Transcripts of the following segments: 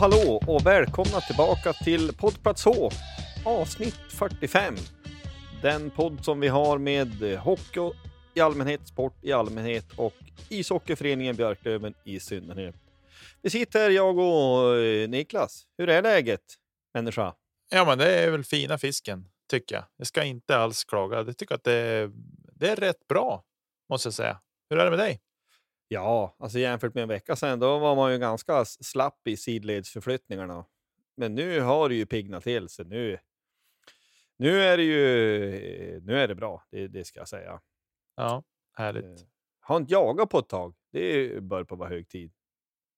hallå och välkomna tillbaka till poddplats H, avsnitt 45. Den podd som vi har med hockey i allmänhet, sport i allmänhet och ishockeyföreningen Björklöven i synnerhet. Vi sitter här, jag och eh, Niklas. Hur är läget, människa? Ja, men det är väl fina fisken tycker jag. Jag ska inte alls klaga. Jag tycker att det är, det är rätt bra måste jag säga. Hur är det med dig? Ja, alltså jämfört med en vecka sedan, då var man ju ganska slapp i sidledsförflyttningarna. Men nu har det ju piggnat till sig. Nu, nu är det ju nu är det bra, det, det ska jag säga. Ja, härligt. Eh, Har inte jagat på ett tag. Det bör på vara hög tid.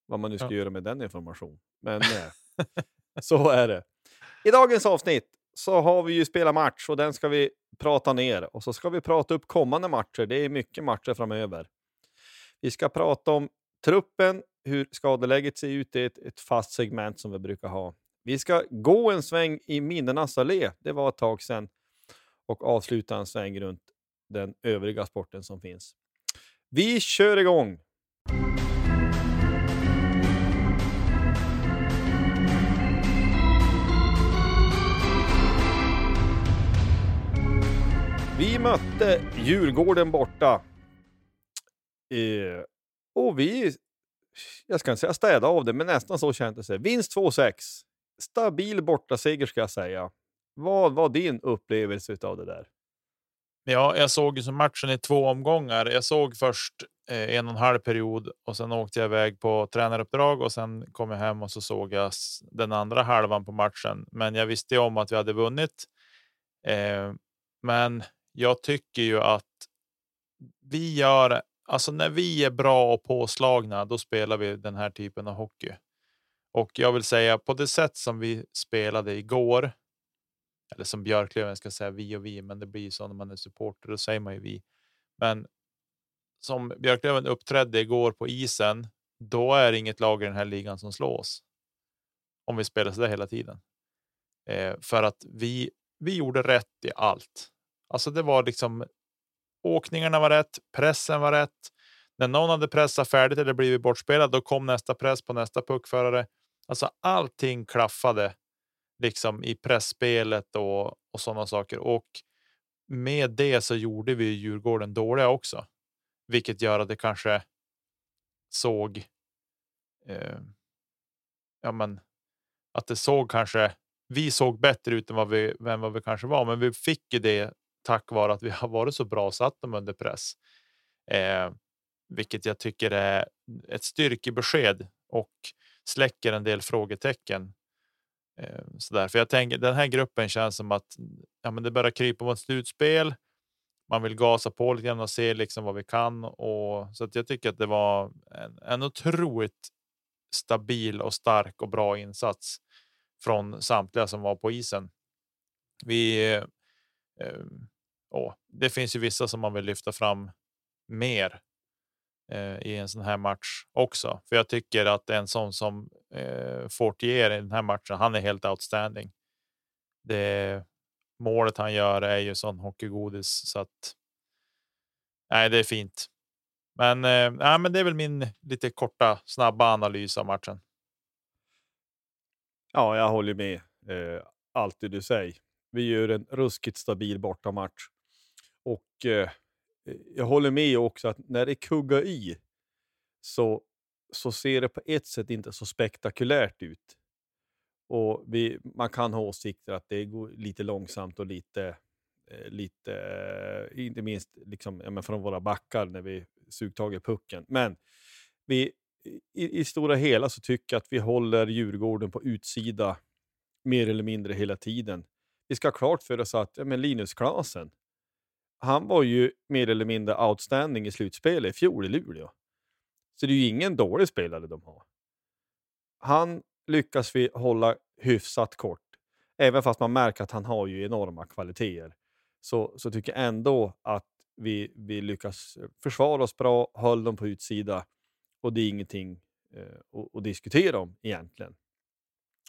Vad man nu ska Ja. göra med den information. Men eh, så är det. I dagens avsnitt så har vi ju spelat match och den ska vi prata ner. Och så ska vi prata upp kommande matcher. Det är mycket matcher framöver. Vi ska prata om truppen, hur skadeläget ser ut. Det är ett, ett fast segment som vi brukar ha. Vi ska gå en sväng i minnenas allé. Det var ett tag sedan. Och avsluta en sväng runt den övriga sporten som finns. Vi kör igång! Vi mötte Djurgården borta. Eh, och vi, jag ska inte säga städa av det, men nästan så kändes det. Vinst 2-6. Stabil bortaseger ska jag säga. Vad var din upplevelse av det där? Ja, jag såg ju som matchen i två omgångar. Jag såg först eh, en och en halv period och sen åkte jag iväg på tränaruppdrag och sen kom jag hem och så såg jag den andra halvan på matchen. Men jag visste ju om att vi hade vunnit. Eh, men jag tycker ju att vi gör, alltså när vi är bra och påslagna, då spelar vi den här typen av hockey. Och jag vill säga på det sätt som vi spelade igår. Eller som Björklöven ska säga vi och vi, men det blir så när man är supporter, då säger man ju vi. Men som Björklöven uppträdde igår på isen, då är det inget lag i den här ligan som slås. Om vi spelar så där hela tiden. Eh, för att vi, vi gjorde rätt i allt. Alltså det var liksom åkningarna var rätt, pressen var rätt. När någon hade pressat färdigt eller blivit bortspelad, då kom nästa press på nästa puckförare. Alltså allting klaffade liksom i pressspelet och, och sådana saker. Och med det så gjorde vi Djurgården dåliga också, vilket gör att det kanske såg. Eh, ja, men att det såg kanske. Vi såg bättre ut än vad vi, än vad vi kanske var, men vi fick ju det tack vare att vi har varit så bra och satt dem under press. Eh, vilket jag tycker är ett styrkebesked och släcker en del frågetecken. Eh, sådär. För jag tänker den här gruppen känns som att ja, men det börjar krypa mot slutspel. Man vill gasa på lite grann och se liksom vad vi kan och så att jag tycker att det var en, en otroligt stabil och stark och bra insats från samtliga som var på isen. Vi eh, åh, det finns ju vissa som man vill lyfta fram mer eh, i en sån här match också. För jag tycker att en sån som eh, Fortier i den här matchen, han är helt outstanding. Det målet han gör är ju sån hockeygodis så att. Nej, det är fint. Men, eh, nej, men det är väl min lite korta snabba analys av matchen. Ja, jag håller med eh, allt det du säger. Vi gör en ruskigt stabil bortamatch. Och eh, jag håller med också att när det kuggar i så, så ser det på ett sätt inte så spektakulärt ut. Och vi, man kan ha åsikter att det går lite långsamt och lite, eh, lite eh, inte minst liksom, ja, från våra backar när vi sugtag i pucken. Men vi, i, i stora hela så tycker jag att vi håller Djurgården på utsida mer eller mindre hela tiden. Vi ska ha klart för oss att ja, men Linus Klasen, han var ju mer eller mindre outstanding i slutspelet i fjol i Luleå. Så det är ju ingen dålig spelare de har. Han lyckas vi hålla hyfsat kort. Även fast man märker att han har ju enorma kvaliteter. Så, så tycker jag ändå att vi, vi lyckas försvara oss bra, höll dem på utsida och det är ingenting eh, att, att, diskutera om egentligen.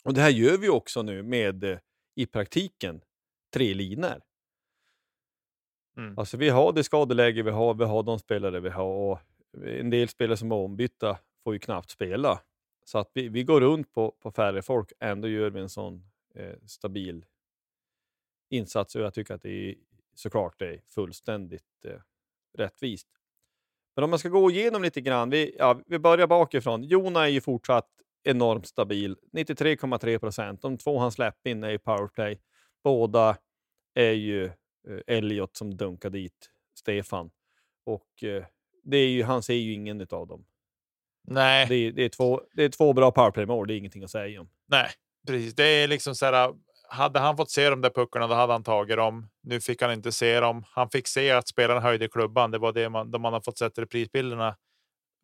Och det här gör vi också nu med eh, i praktiken tre linor. Mm. Alltså vi har det skadeläge vi har, vi har de spelare vi har och en del spelare som är ombytta får ju knappt spela. Så att vi, vi går runt på, på färre folk, ändå gör vi en sån eh, stabil insats och jag tycker att det är såklart det är fullständigt eh, rättvist. Men om man ska gå igenom lite grann. Vi, ja, vi börjar bakifrån. Jona är ju fortsatt enormt stabil. 93,3 procent. De två han släppte in är i powerplay. Båda är ju Elliot som dunkar dit Stefan. Och eh, det är ju, han ser ju ingen av dem. Nej. Det är, det är, två, det är två bra powerplay-mål, det är ingenting att säga om. Nej, precis. Det är liksom så här, hade han fått se de där puckarna, då hade han tagit dem. Nu fick han inte se dem. Han fick se att spelaren höjde klubban. Det var det man, de man har fått sett reprisbilderna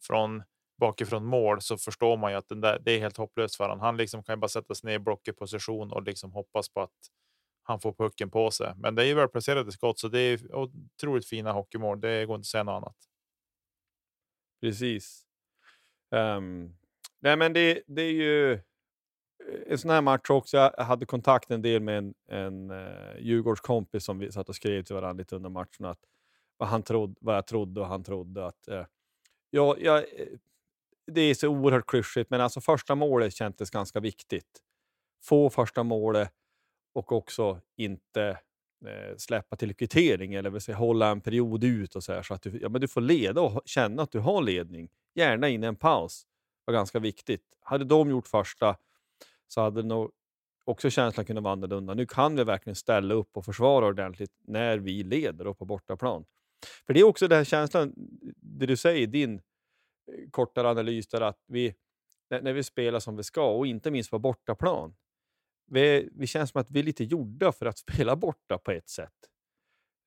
från bakifrån mål så förstår man ju att den där, det är helt hopplöst för honom. Han liksom kan ju bara sätta sig ner i blockig position och liksom hoppas på att han får pucken på sig. Men det är ju välplacerade skott, så det är otroligt fina hockeymål. Det går inte att säga något annat. Precis. Um, nej, men det, det är ju eh, en sån här match också. Jag hade kontakt en del med en, en uh, Djurgårdskompis som vi satt och skrev till varandra lite under matchen. Att vad, han trodde, vad jag trodde och han trodde att... Uh, ja, jag, det är så oerhört klyschigt, men alltså första målet kändes ganska viktigt. Få första målet och också inte eh, släppa till kvittering eller vill säga, hålla en period ut och så, här, så att du, ja, men du får leda och känna att du har ledning. Gärna in i en paus. var ganska viktigt. Hade de gjort första så hade nog också känslan kunnat vara annorlunda. Nu kan vi verkligen ställa upp och försvara ordentligt när vi leder och på bortaplan. För det är också den här känslan, det du säger, i din eh, kortare analys där att vi, när vi spelar som vi ska och inte minst på bortaplan. Vi, vi känns som att vi är lite gjorda för att spela borta på ett sätt.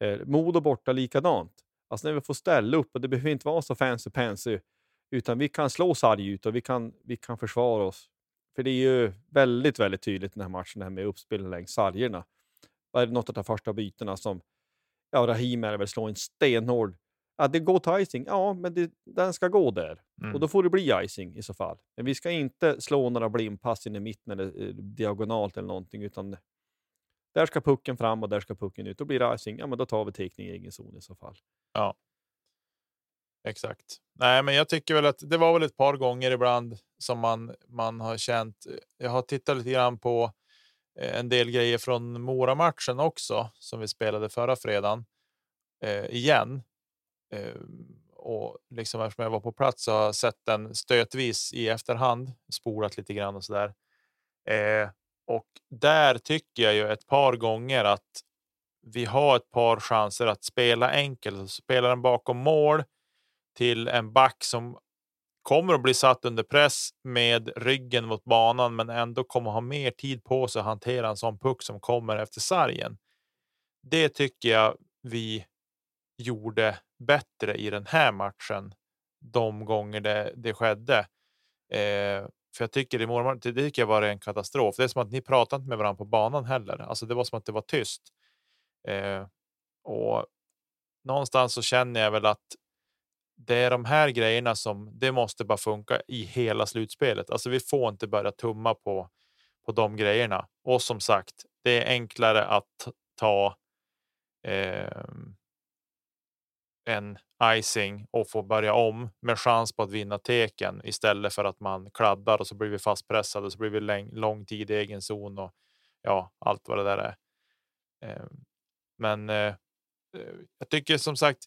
Eh, Modo borta likadant. Alltså när vi får ställa upp och det behöver inte vara så fancy pansy utan vi kan slå sarg ut och vi kan, vi kan försvara oss. För det är ju väldigt, väldigt tydligt den här matchen det här med uppspel längs sargerna. Är det något av de första bytena som ja, Rahim är väl slå en stenhård Ja, det går till icing. Ja, men det, den ska gå där. Mm. Och då får det bli icing i så fall. Men vi ska inte slå några blindpass in i mitten eller eh, diagonalt eller någonting, utan där ska pucken fram och där ska pucken ut. Då blir det icing. Ja, men då tar vi teckning i egen zon i så fall. Ja. Exakt. Nej, men jag tycker väl att det var väl ett par gånger ibland som man man har känt. Jag har tittat lite grann på eh, en del grejer från Mora matchen också som vi spelade förra fredagen eh, igen. Eh, och liksom eftersom jag var på plats så har jag sett den stötvis i efterhand, spolat lite grann och så där. Eh, och där tycker jag ju ett par gånger att vi har ett par chanser att spela enkelt. Alltså, spela den bakom mål till en back som kommer att bli satt under press med ryggen mot banan, men ändå kommer ha mer tid på sig att hantera en sån puck som kommer efter sargen. Det tycker jag vi gjorde bättre i den här matchen. De gånger det, det skedde. Eh, för jag tycker i morgon, det tycker jag var en katastrof. Det är som att ni pratar inte med varandra på banan heller. Alltså det var som att det var tyst. Eh, Och någonstans så känner jag väl att det är de här grejerna som det måste bara funka i hela slutspelet. Alltså vi får inte börja tumma på, på de grejerna. Och som sagt, det är enklare att ta eh, en icing och få börja om med chans på att vinna teken istället för att man kladdar och så blir vi fastpressade och så blir vi läng- lång tid i egen zon och ja, allt vad det där är. Eh, men eh, jag tycker som sagt,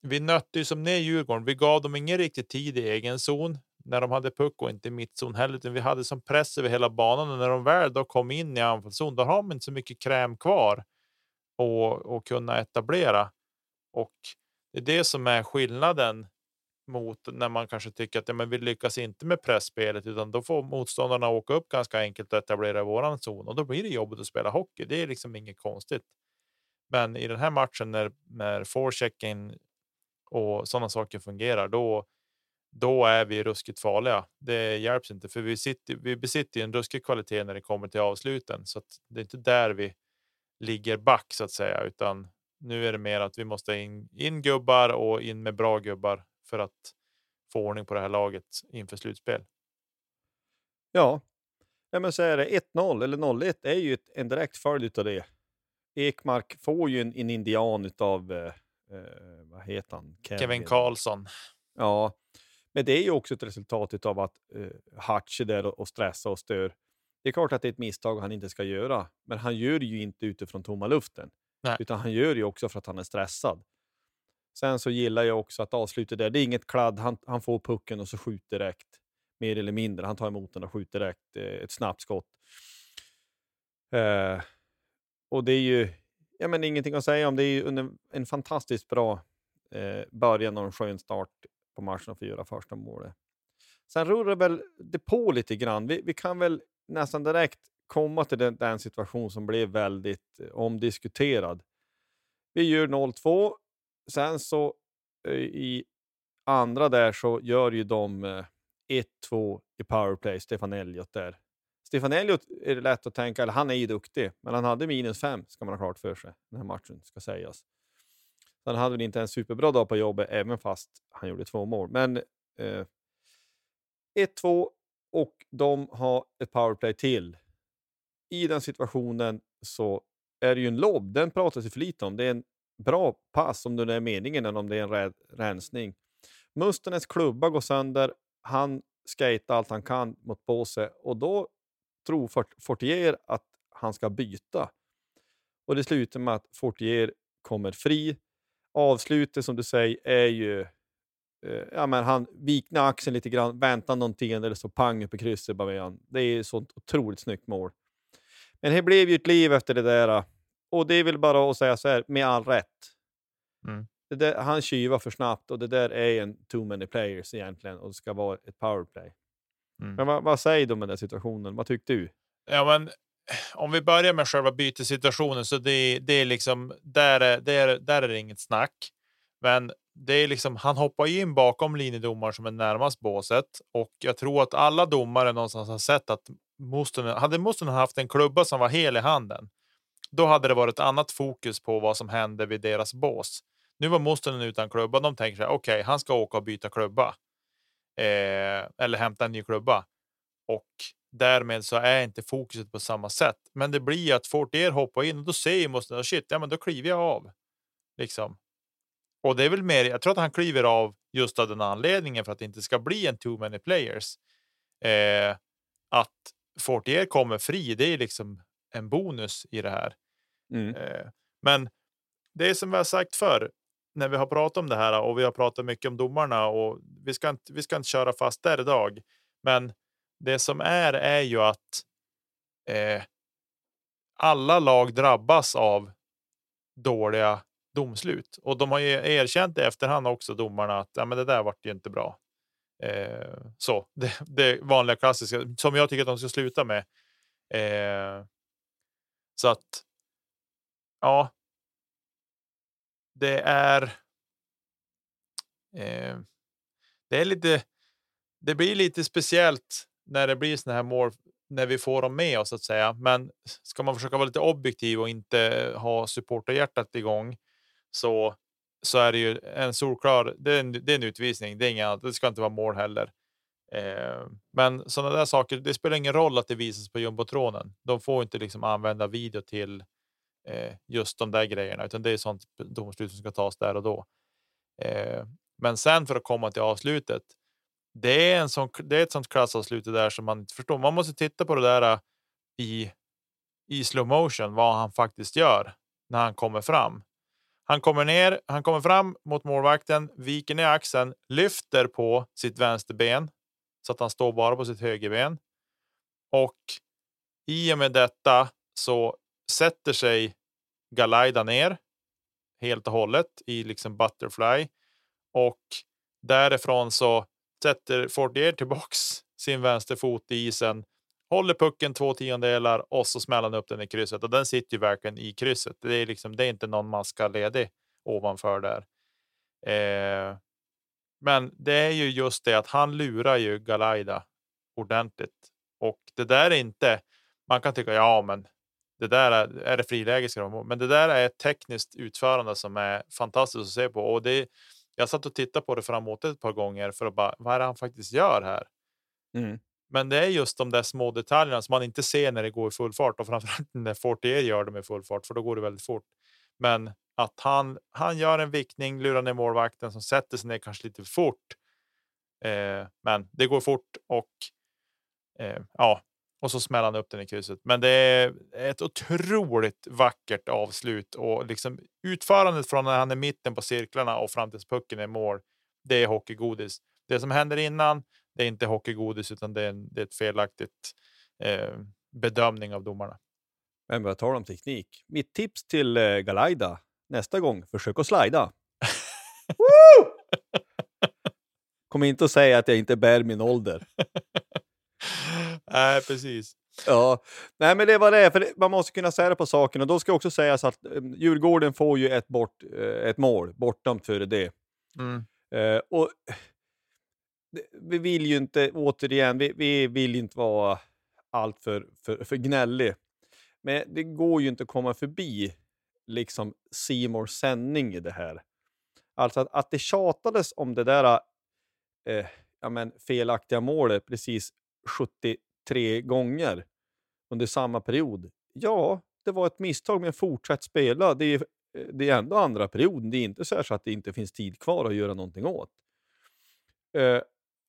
vi nötte ju som ner Djurgården. Vi gav dem ingen riktig tid i egen zon när de hade puck och inte mittzon heller, utan vi hade som press över hela banan och när de väl då kom in i anfallszon, då har man inte så mycket kräm kvar och, och kunna etablera. Och det är det som är skillnaden mot när man kanske tycker att ja, men vi lyckas inte med pressspelet utan då får motståndarna åka upp ganska enkelt och etablera våran zon och då blir det jobbigt att spela hockey. Det är liksom inget konstigt. Men i den här matchen när, när forechecken och sådana saker fungerar, då, då är vi ruskigt farliga. Det hjälps inte, för vi, sitter, vi besitter en ruskig kvalitet när det kommer till avsluten, så det är inte där vi ligger back så att säga, utan nu är det mer att vi måste in, in gubbar och in med bra gubbar för att få ordning på det här laget inför slutspel. Ja, ja men så är det 1-0 eller 0-1 är ju ett, en direkt följd av det. Ekmark får ju en, en indian av eh, eh, vad heter han? Kevin Karlsson. Ja, men det är ju också ett resultat av att eh, Hutch är där och, och stressar och stör. Det är klart att det är ett misstag han inte ska göra, men han gör det ju inte utifrån tomma luften. Nej. Utan han gör det ju också för att han är stressad. Sen så gillar jag också att avslutet där, det är inget kladd, han, han får pucken och så skjuter direkt. Mer eller mindre, han tar emot den och skjuter direkt. Eh, ett snabbt skott. Eh, och det är ju ja, men ingenting att säga om. Det är ju en, en fantastiskt bra eh, början och en skön start på matchen för att göra första målet. Sen rullar det väl det på lite grann. Vi, vi kan väl nästan direkt komma till den, den situation som blev väldigt eh, omdiskuterad. Vi gör 0-2. Sen så eh, i andra där så gör ju de eh, 1-2 i powerplay, Stefan Elliot där. Stefan Elliot är det lätt att tänka, eller han är ju duktig, men han hade minus fem ska man ha klart för sig den här matchen, ska sägas. Så han hade väl inte en superbra dag på jobbet, även fast han gjorde två mål. Men eh, 1-2 och de har ett powerplay till. I den situationen så är det ju en lobb, den pratas ju för lite om. Det är en bra pass om det är meningen än om det är en rä- rensning. Mustenens klubba går sönder, han skejtar allt han kan mot Båse och då tror Fortier att han ska byta. Och det slutar med att Fortier kommer fri. Avslutet som du säger är ju... Eh, ja, men han viknar axeln lite grann, väntar någonting eller så pang upp i krysset. Det är ett sånt otroligt snyggt mål. Men det blev ju ett liv efter det där. Och det är väl bara att säga så här, med all rätt. Mm. Där, han tjuvar för snabbt och det där är en too many players egentligen och det ska vara ett powerplay. Mm. Men vad, vad säger du om den där situationen? Vad tyckte du? Ja, men om vi börjar med själva bytessituationen så det, det är liksom där är, där är det inget snack. Men det är liksom, han hoppar ju in bakom linjedomaren som är närmast båset och jag tror att alla domare någonstans har sett att Mustonen, hade Mustonen haft en klubba som var hel i handen, då hade det varit ett annat fokus på vad som hände vid deras bås. Nu var Mustonen utan klubba. De tänker sig, okej, okay, han ska åka och byta klubba eh, eller hämta en ny klubba och därmed så är inte fokuset på samma sätt. Men det blir att Fortier hoppar in och då säger Mustonen, shit, ja, men då kliver jag av. Liksom. Och det är väl mer. Jag tror att han kliver av just av den anledningen för att det inte ska bli en too many players. Eh, att Fortier kommer fri, det är liksom en bonus i det här. Mm. Eh, men det är som vi har sagt förr när vi har pratat om det här och vi har pratat mycket om domarna och vi ska inte, vi ska inte köra fast där idag. Men det som är är ju att eh, alla lag drabbas av dåliga domslut och de har ju erkänt i efterhand också domarna att ja, men det där vart ju inte bra. Eh, så det, det vanliga klassiska som jag tycker att de ska sluta med. Eh, så att. Ja. Det är. Eh, det är lite. Det blir lite speciellt när det blir såna här mål när vi får dem med oss så att säga. Men ska man försöka vara lite objektiv och inte ha supporterhjärtat igång så så är det ju en solklar. Det är en, det är en utvisning. Det är inget annat. Det ska inte vara mål heller. Eh, men sådana där saker. Det spelar ingen roll att det visas på jumbotronen. De får inte liksom använda video till eh, just de där grejerna, utan det är sånt domslut som ska tas där och då. Eh, men sen för att komma till avslutet. Det är en sån. Det är ett sånt klassavslut där som man inte förstår. Man måste titta på det där eh, i i slow motion vad han faktiskt gör när han kommer fram. Han kommer ner, han kommer fram mot målvakten, viker ner axeln, lyfter på sitt vänsterben så att han står bara på sitt högerben. Och i och med detta så sätter sig Galaida ner helt och hållet i liksom butterfly och därifrån så sätter Fortier tillbaks sin vänsterfot i isen, håller pucken två tiondelar och så smäller han upp den i krysset och den sitter ju verkligen i krysset. Det är liksom. Det är inte någon man ska ledig ovanför där. Eh, men det är ju just det att han lurar ju Galaida ordentligt och det där är inte. Man kan tycka ja, men det där är, är det friläge men det där är ett tekniskt utförande som är fantastiskt att se på och det. Jag satt och tittade på det framåt ett par gånger för att bara vad är det han faktiskt gör här? Mm. Men det är just de där små detaljerna som man inte ser när det går i full fart och framförallt när Fortier gör det med full fart, för då går det väldigt fort. Men att han han gör en vickning, lurar ner målvakten som sätter sig ner kanske lite fort. Eh, men det går fort och eh, ja, och så smäller han upp den i krysset. Men det är ett otroligt vackert avslut och liksom utförandet från när han är mitten på cirklarna och fram tills pucken är mål. Det är hockeygodis. Det som händer innan, det är inte hockeygodis utan det är, en, det är ett felaktigt eh, bedömning av domarna. Men vad talar om teknik. Mitt tips till eh, Galaida nästa gång, försök att slida. Kom inte att säga att jag inte bär min ålder. Nej, precis. Ja, nej, men det var det. För man måste kunna säga det på saken och då ska också sägas att um, Djurgården får ju ett, bort, uh, ett mål bortdömt för det. Mm. Uh, och vi vill ju inte, återigen, vi, vi vill inte vara allt för, för, för gnällig. Men det går ju inte att komma förbi liksom Simors sändning i det här. Alltså att, att det tjatades om det där eh, ja, men felaktiga målet precis 73 gånger under samma period. Ja, det var ett misstag, men fortsätt spela. Det är, eh, det är ändå andra perioden. Det är inte så, så att det inte finns tid kvar att göra någonting åt. Eh,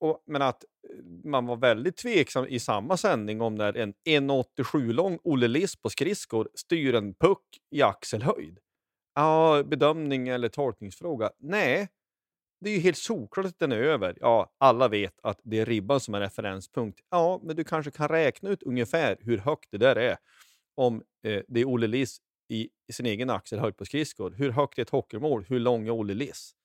och, men att eh, man var väldigt tveksam i samma sändning om när en 1,87 lång Olle Liss på skridskor styr en puck i axelhöjd. Ja, bedömning eller tolkningsfråga? Nej, det är ju helt solklart att den är över. Ja, alla vet att det är ribban som är referenspunkt. Ja, men du kanske kan räkna ut ungefär hur högt det där är. Om eh, det är Olle Liss i, i, sin egen axelhöjd på skridskor. Hur högt är ett hockeymål? Hur lång är Olle Liss?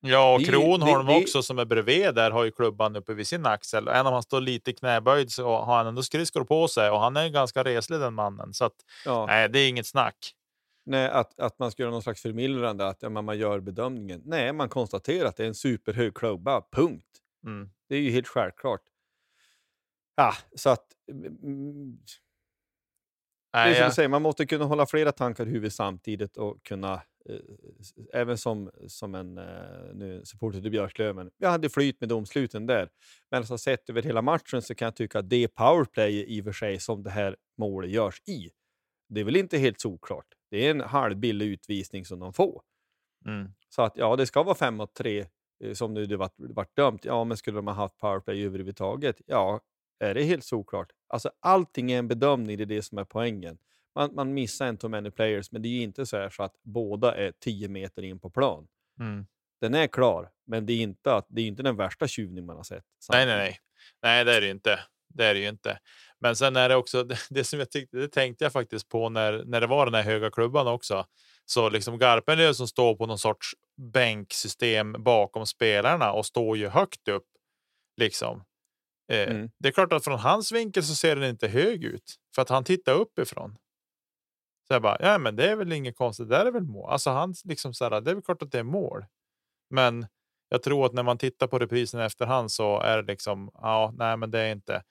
Ja, och Kronholm det, det, också som är bredvid där har ju klubban uppe vid sin axel. Även om han står lite knäböjd så har han ändå skridskor på sig och han är ganska reslig den mannen. Så att, ja. nej, det är inget snack. Nej, att, att man ska göra någon slags förmildrande, att ja, man gör bedömningen. Nej, man konstaterar att det är en superhög klubba, punkt. Mm. Det är ju helt självklart. Ja, så att... Mm, Nej, det är som jag... du säger, man måste kunna hålla flera tankar i huvudet samtidigt och kunna även som, som en eh, nu, supporter till Björklöven, jag hade flyt med domsluten där. Men alltså, sett över hela matchen så kan jag tycka att det powerplay i och för sig som det här målet görs i, det är väl inte helt såklart. Det är en halvbillig utvisning som de får. Mm. Så att ja, det ska vara 5 mot 3 eh, som nu det vart, vart dömt. Ja, men skulle de ha haft powerplay överhuvudtaget? Ja, är det helt såklart? Alltså allting är en bedömning, det är det som är poängen man, man missar en too many players, men det är ju inte så, så att båda är 10 meter in på plan. Mm. Den är klar, men det är inte, att, det är inte den värsta tjuvning man har sett. Nej, nej, nej. Nej, det är det inte. Det är det ju inte. Men sen är det också det, det som jag tyckte, det tänkte jag faktiskt på när, när det var den här höga klubban också. Så liksom Garpenlöv som står på någon sorts bänksystem bakom spelarna och står ju högt upp. Liksom. Eh, mm. Det är klart att från hans vinkel så ser den inte hög ut för att han tittar uppifrån. Så jag bara, ja, men det är väl inget konstigt. Det är väl mål. Alltså han liksom så här, det är väl klart att det är mål. Men jag tror att när man tittar på reprisen efterhand så är det liksom, ja, nej, men det är inte.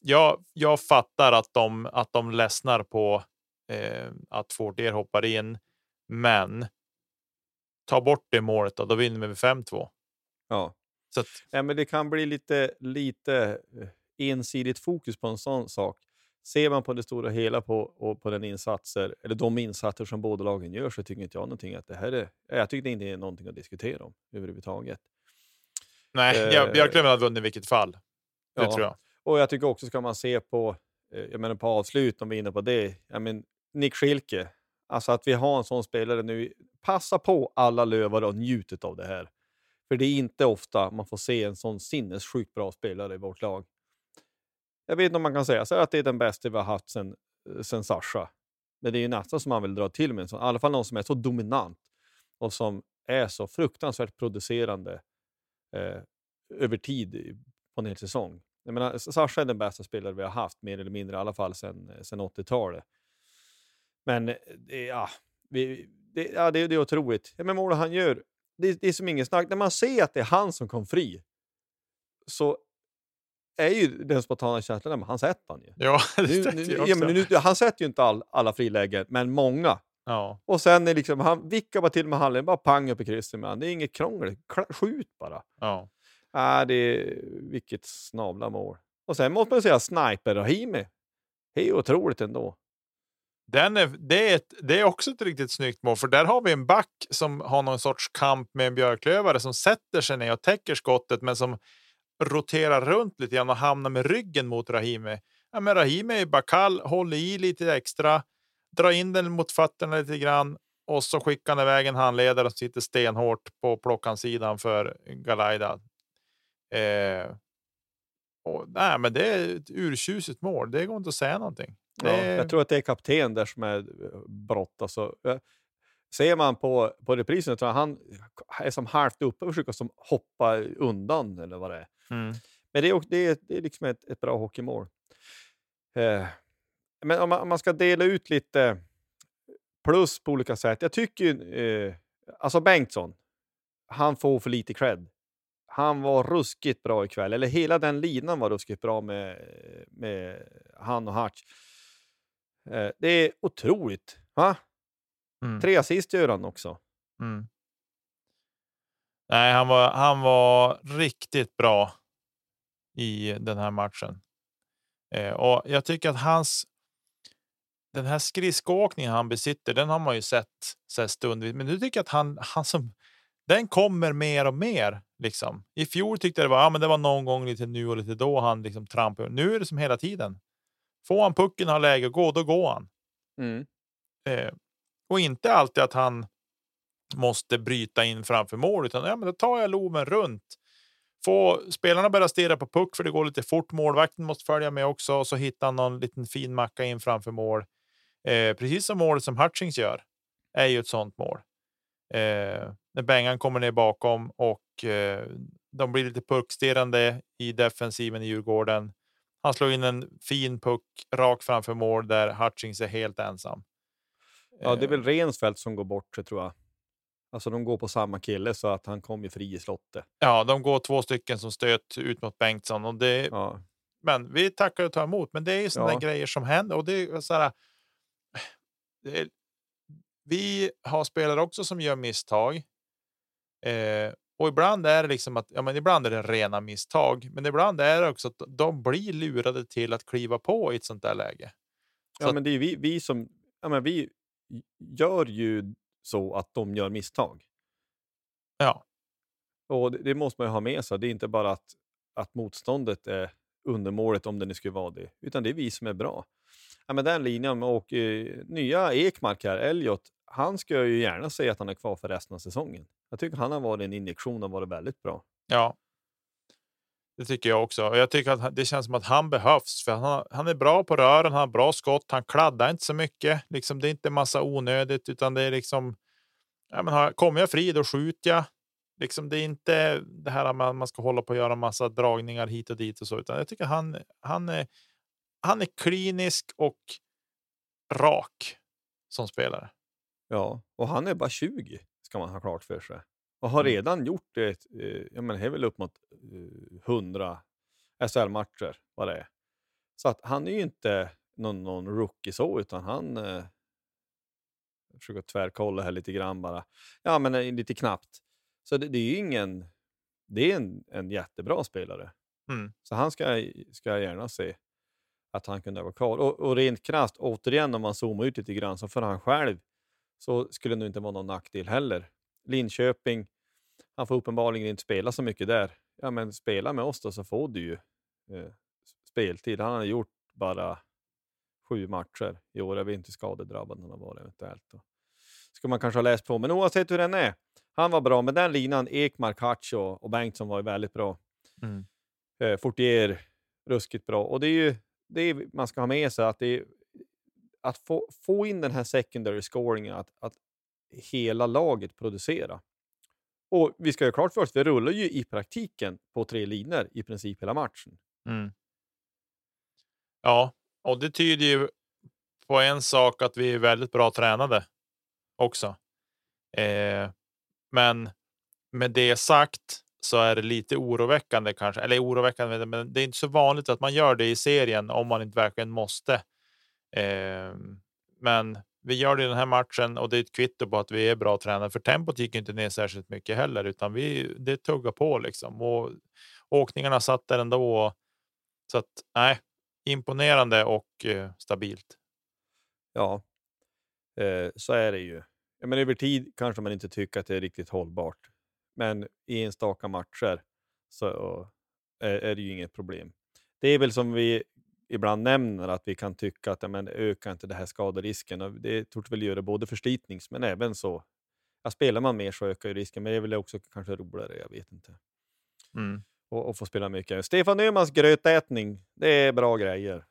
Jag, jag fattar att de att de ledsnar på eh, att Fortier hoppar in, men tar bort det målet, då, då vinner vi med 5-2. Ja. Så att, Ja, men det kan bli lite, lite eh, ensidigt fokus på en sån sak. Ser man på det stora hela på, och på den insatser, eller de insatser som båda lagen gör så tycker inte jag någonting att det här är... Jag tycker det inte är någonting att diskutera om överhuvudtaget. nej, Eh, jag, Björklöven hade vunnit i vilket fall. Det Ja. tror jag. Och jag tycker också ska man se på, eh, jag menar på avslut om vi är inne på det, jag men, Nick Schilke, alltså att vi har en sån spelare nu, passa på alla lövare och njutet av det här. För det är inte ofta man får se en sån sinnessjukt bra spelare i vårt lag. Jag vet inte om man kan säga så att det är den bästa vi har haft sen, eh, sen Sasha. Men det är ju nästan som man vill dra till med en sån, i alla fall någon som är så dominant och som är så fruktansvärt producerande eh, över tid på en hel säsong. Jag menar, Sasha är den bästa spelare vi har haft, mer eller mindre, i alla fall sen, eh, sen 80-talet. Men eh, det, ja, vi, det, ja, det, det är otroligt. Men målet han gör, det, det är som ingen snack. När man ser att det är han som kom fri, så är ju den spontana känslan, men han sätter han ju. Ja, det Nu, nu, jag ja, också. men nu, han sätter ju inte all, alla frilägen, men många. Ja. Och sen är liksom, han vickar bara till med handen, bara pang upp i krysset med han. Det är inget krångel, skjut bara. Ja. Äh, det är, vilket snabla mål. Och sen måste man säga Sniper Rahimi. Det är otroligt ändå. Den är, det, är ett, det är också ett riktigt snyggt mål, för där har vi en back som har någon sorts kamp med en björklövare som sätter sig ner och täcker skottet, men som roterar runt lite grann och hamnar med ryggen mot Rahimi. Ja, men Rahimi är bara kall, håller i lite extra, drar in den mot fötterna lite grann och så skickar han iväg en handledare som sitter stenhårt på plockansidan för Galaida. Eh, och, nej, men det är ett urtjusigt mål. Det går inte att säga någonting. Ja, jag tror att det är kapten där som är eh, brott. Alltså, ser man på, på reprisen tror jag han är som halvt uppe och försöker som hoppa undan eller vad det är. Mm. Men det är, det är, det är liksom ett, ett bra hockeymål. Eh, men om man, om man ska dela ut lite plus på olika sätt. Jag tycker ju, eh, alltså Bengtsson, han får för lite cred. Han var ruskigt bra ikväll, eller hela den linan var ruskigt bra med, med han och Hatch. Eh, det är otroligt. Va? Mm. Tre assist gör han också. Mm. Nej, han var, han var riktigt bra i den här matchen. Eh, och jag tycker att hans. Den här skridskoåkningen han besitter, den har man ju sett, sett stundvis, men nu tycker jag att han, han som den kommer mer och mer. Liksom. I fjol tyckte jag det var, ja, men det var någon gång lite nu och lite då han liksom trampade. Nu är det som hela tiden. Får han pucken har läge att gå, då går han. Mm. Eh, och inte alltid att han måste bryta in framför mål, utan ja, men då tar jag loven runt. Få spelarna börja stirra på puck för det går lite fort. Målvakten måste följa med också och så hittar han någon liten fin macka in framför mål. Eh, precis som målet som Hutchings gör är ju ett sånt mål. Eh, när Bengan kommer ner bakom och eh, de blir lite puckstirrande i defensiven i Djurgården. Han slår in en fin puck rakt framför mål där Hutchings är helt ensam. Ja, det är Eh, väl Rensfeldt som går bort tror jag. Alltså de går på samma kille så att han kommer fri i slottet. Ja, de går två stycken som stöt ut mot Bengtsson och det. Ja. Men vi tackar och tar emot. Men det är ju sådana Ja. grejer som händer och det är så här. Är, vi har spelare också som gör misstag. Eh, och ibland är det liksom att ja, men ibland är det rena misstag, men ibland är det också att de blir lurade till att kliva på i ett sånt där läge. Så Ja, men det är vi, vi som... Ja, men vi gör ju så att de gör misstag. Ja, Och det, det måste man ju ha med sig. Det är inte bara att, att motståndet är undermålet om det nu skulle vara det, utan det är vi som är bra. Ja, men den linjen och eh, nya Ekmark här, Elliot, han ska ju gärna säga att han är kvar för resten av säsongen. Jag tycker han har varit en injektion och varit väldigt bra. ja. Det tycker jag också. Och jag tycker att det känns som att han behövs för han, han är bra på rören. Han har bra skott. Han kladdar inte så mycket. Liksom, det är inte massa onödigt, utan det är liksom. Ja, men kommer jag fri, då skjuter jag. Liksom, det är inte det här att man, man ska hålla på och göra massa dragningar hit och dit och så, utan jag tycker han, han är. Han är klinisk och rak som spelare. Ja, och han är bara 20 ska man ha klart för sig. Och har Mm. redan gjort det, eh, jag menar, det är väl upp mot eh, 100 SHL-matcher vad det är. Så att han är ju inte någon, någon rookie så, utan han, eh, försöka tvärkolla här lite grann bara. Ja, men eh, lite knappt. Så det, det är ju ingen... Det är en, en jättebra spelare. Mm. Så han ska, ska jag gärna se att han kunde vara kvar. Och, och rent krasst, återigen om man zoomar ut lite grann, så för han själv så skulle det nog inte vara någon nackdel heller. Linköping, han får uppenbarligen inte spela så mycket där. Ja, men spela med oss då så får du ju eh, speltid. Han har gjort bara sju matcher i år. Jag vet inte hur skadedrabbad han har varit eventuellt. Då. Ska man kanske ha läst på, men oavsett hur den är. Han var bra med den linan. Ekmark, Hatch och, och Bengtsson var ju väldigt bra. Mm. Eh, Fortier, ruskigt bra. Och det är ju det är, man ska ha med sig att det är, att få, få in den här secondary scoringen, att, att hela laget producera. Och vi ska ju klart för oss, vi rullar ju i praktiken på tre linor i princip hela matchen. Mm. Ja, och det tyder ju på en sak att vi är väldigt bra tränade också. Eh, men med det sagt så är det lite oroväckande kanske, eller oroväckande, men det är inte så vanligt att man gör det i serien om man inte verkligen måste. Eh, men vi gör det i den här matchen och det är ett kvitto på att vi är bra tränare för tempot gick inte ner särskilt mycket heller, utan vi det tuggar på liksom och åkningarna satt där ändå. Så att nej, imponerande och eh, stabilt. Ja, eh, så är det ju. Ja, men över tid kanske man inte tycker att det är riktigt hållbart. Men i enstaka matcher så är, är det ju inget problem. Det är väl som vi ibland nämner att vi kan tycka att men, ökar inte det här skaderisken. Och det torde väl göra både förslitnings men även så. Ja, spelar man mer så ökar ju risken, men det är väl också kanske roligare. Jag vet inte. Mm. Och, och få spela mycket. Stefan Öhmans grötätning, det är bra grejer.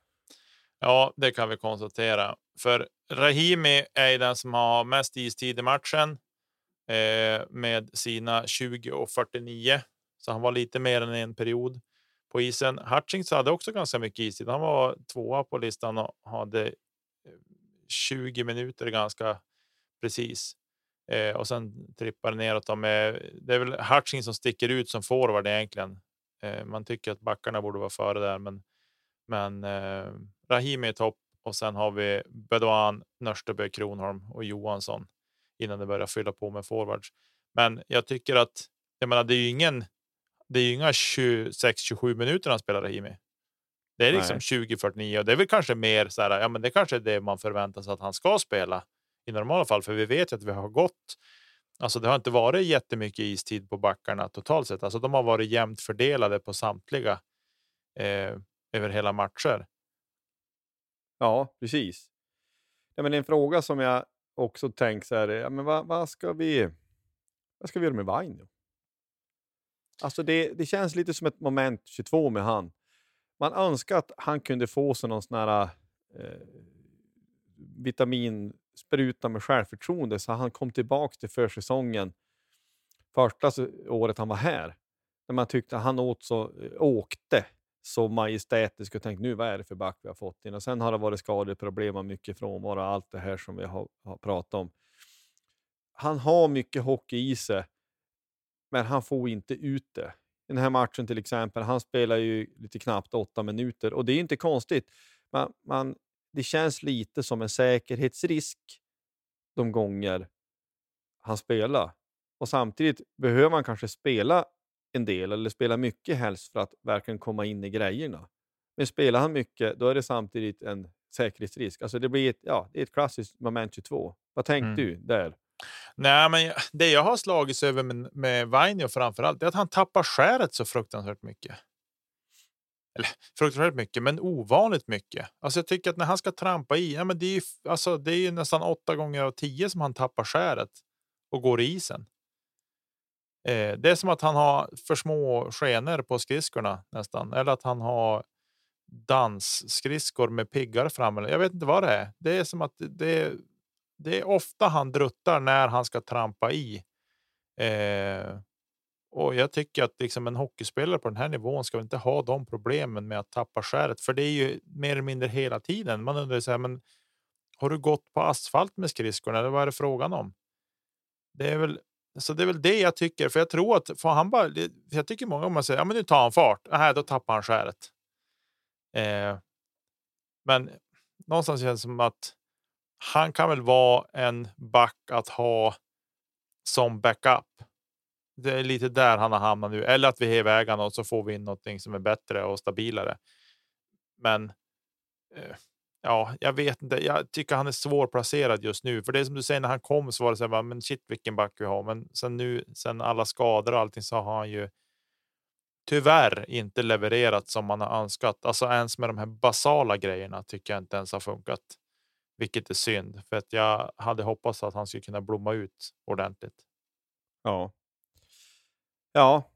Ja, det kan vi konstatera. För Rahimi är den som har mest istid i matchen eh, med sina 20 och 49. Så han var lite mer än en period på isen. Hutchings hade också ganska mycket istid. Han var tvåa på listan och hade eh, 20 minuter ganska precis. Eh, och sen trippar neråt. Med, det är väl Hutchings som sticker ut som forward egentligen. Eh, man tycker att backarna borde vara före där, men men eh, Rahimi är topp och sen har vi Bedouin, Nörstebö, Kronholm och Johansson innan det börjar fylla på med forwards. Men jag tycker att jag menar, det är ju ingen. Det är ju inga 26-27 minuter han spelar Rahimi. Det är liksom 20-49 och det är väl kanske mer så här. Ja, men det kanske är det man förväntar sig att han ska spela i normala fall, för vi vet ju att vi har gått. Alltså, det har inte varit jättemycket istid på backarna totalt sett. Alltså, de har varit jämnt fördelade på samtliga eh, över hela matcher. Ja, precis. Ja, men en fråga som jag också tänkt så här, ja, men vad, vad, ska vi, vad ska vi göra med Vainio? Alltså det, det känns lite som ett moment 22 med han. Man önskar att han kunde få sig någon sån här eh, vitaminspruta med självförtroende så han kom tillbaka till försäsongen första året han var här. När man tyckte att han åt så, eh, åkte så majestätiskt och tänkte nu vad är det för back vi har fått in. Och sen har det varit skadeproblem och mycket frånvaro och allt det här som vi har, har pratat om. Han har mycket hockey i sig, men han får inte ut det. Den här matchen till exempel, han spelar ju lite knappt åtta minuter och det är inte konstigt. Man, man, det känns lite som en säkerhetsrisk de gånger han spelar. Och samtidigt behöver man kanske spela en del eller spela mycket helst för att verkligen komma in i grejerna. Men spelar han mycket, då är det samtidigt en säkerhetsrisk. Alltså det blir ett, ja, det är ett klassiskt moment 22. Vad tänkte mm. du där? Nej, men det jag har slagits över med, med Vainio framför allt är att han tappar skäret så fruktansvärt mycket. Eller fruktansvärt mycket, men ovanligt mycket. Alltså jag tycker att när han ska trampa i, ja, men det är ju, alltså, det är ju nästan åtta gånger av tio som han tappar skäret och går i isen. Eh, det är som att han har för små skenor på skridskorna nästan, eller att han har dansskridskor med piggar fram. Jag vet inte vad det är. Det är som att det, det är ofta han druttar när han ska trampa i. Eh, och jag tycker att liksom en hockeyspelare på den här nivån ska inte ha de problemen med att tappa skäret, för det är ju mer eller mindre hela tiden. Man undrar så här, men har du gått på asfalt med skridskorna eller vad är det frågan om? Det är väl så det är väl det jag tycker, för jag tror att får han bara. Jag tycker många gånger säger ja, men nu tar han fart. Aha, då tappar han skäret. Eh, men någonstans känns det som att han kan väl vara en back att ha som backup. Det är lite där han har hamnat nu, eller att vi häver iväg och så får vi in någonting som är bättre och stabilare. Men. Eh, ja, jag vet inte. Jag tycker han är svårplacerad just nu, för det är som du säger när han kom så var det så här, men shit vilken back vi har. Men sen nu, sen alla skador och allting så har han ju. Tyvärr inte levererat som man har önskat. Alltså ens med de här basala grejerna tycker jag inte ens har funkat. Vilket är synd för att jag hade hoppats att han skulle kunna blomma ut ordentligt. Ja. Ja,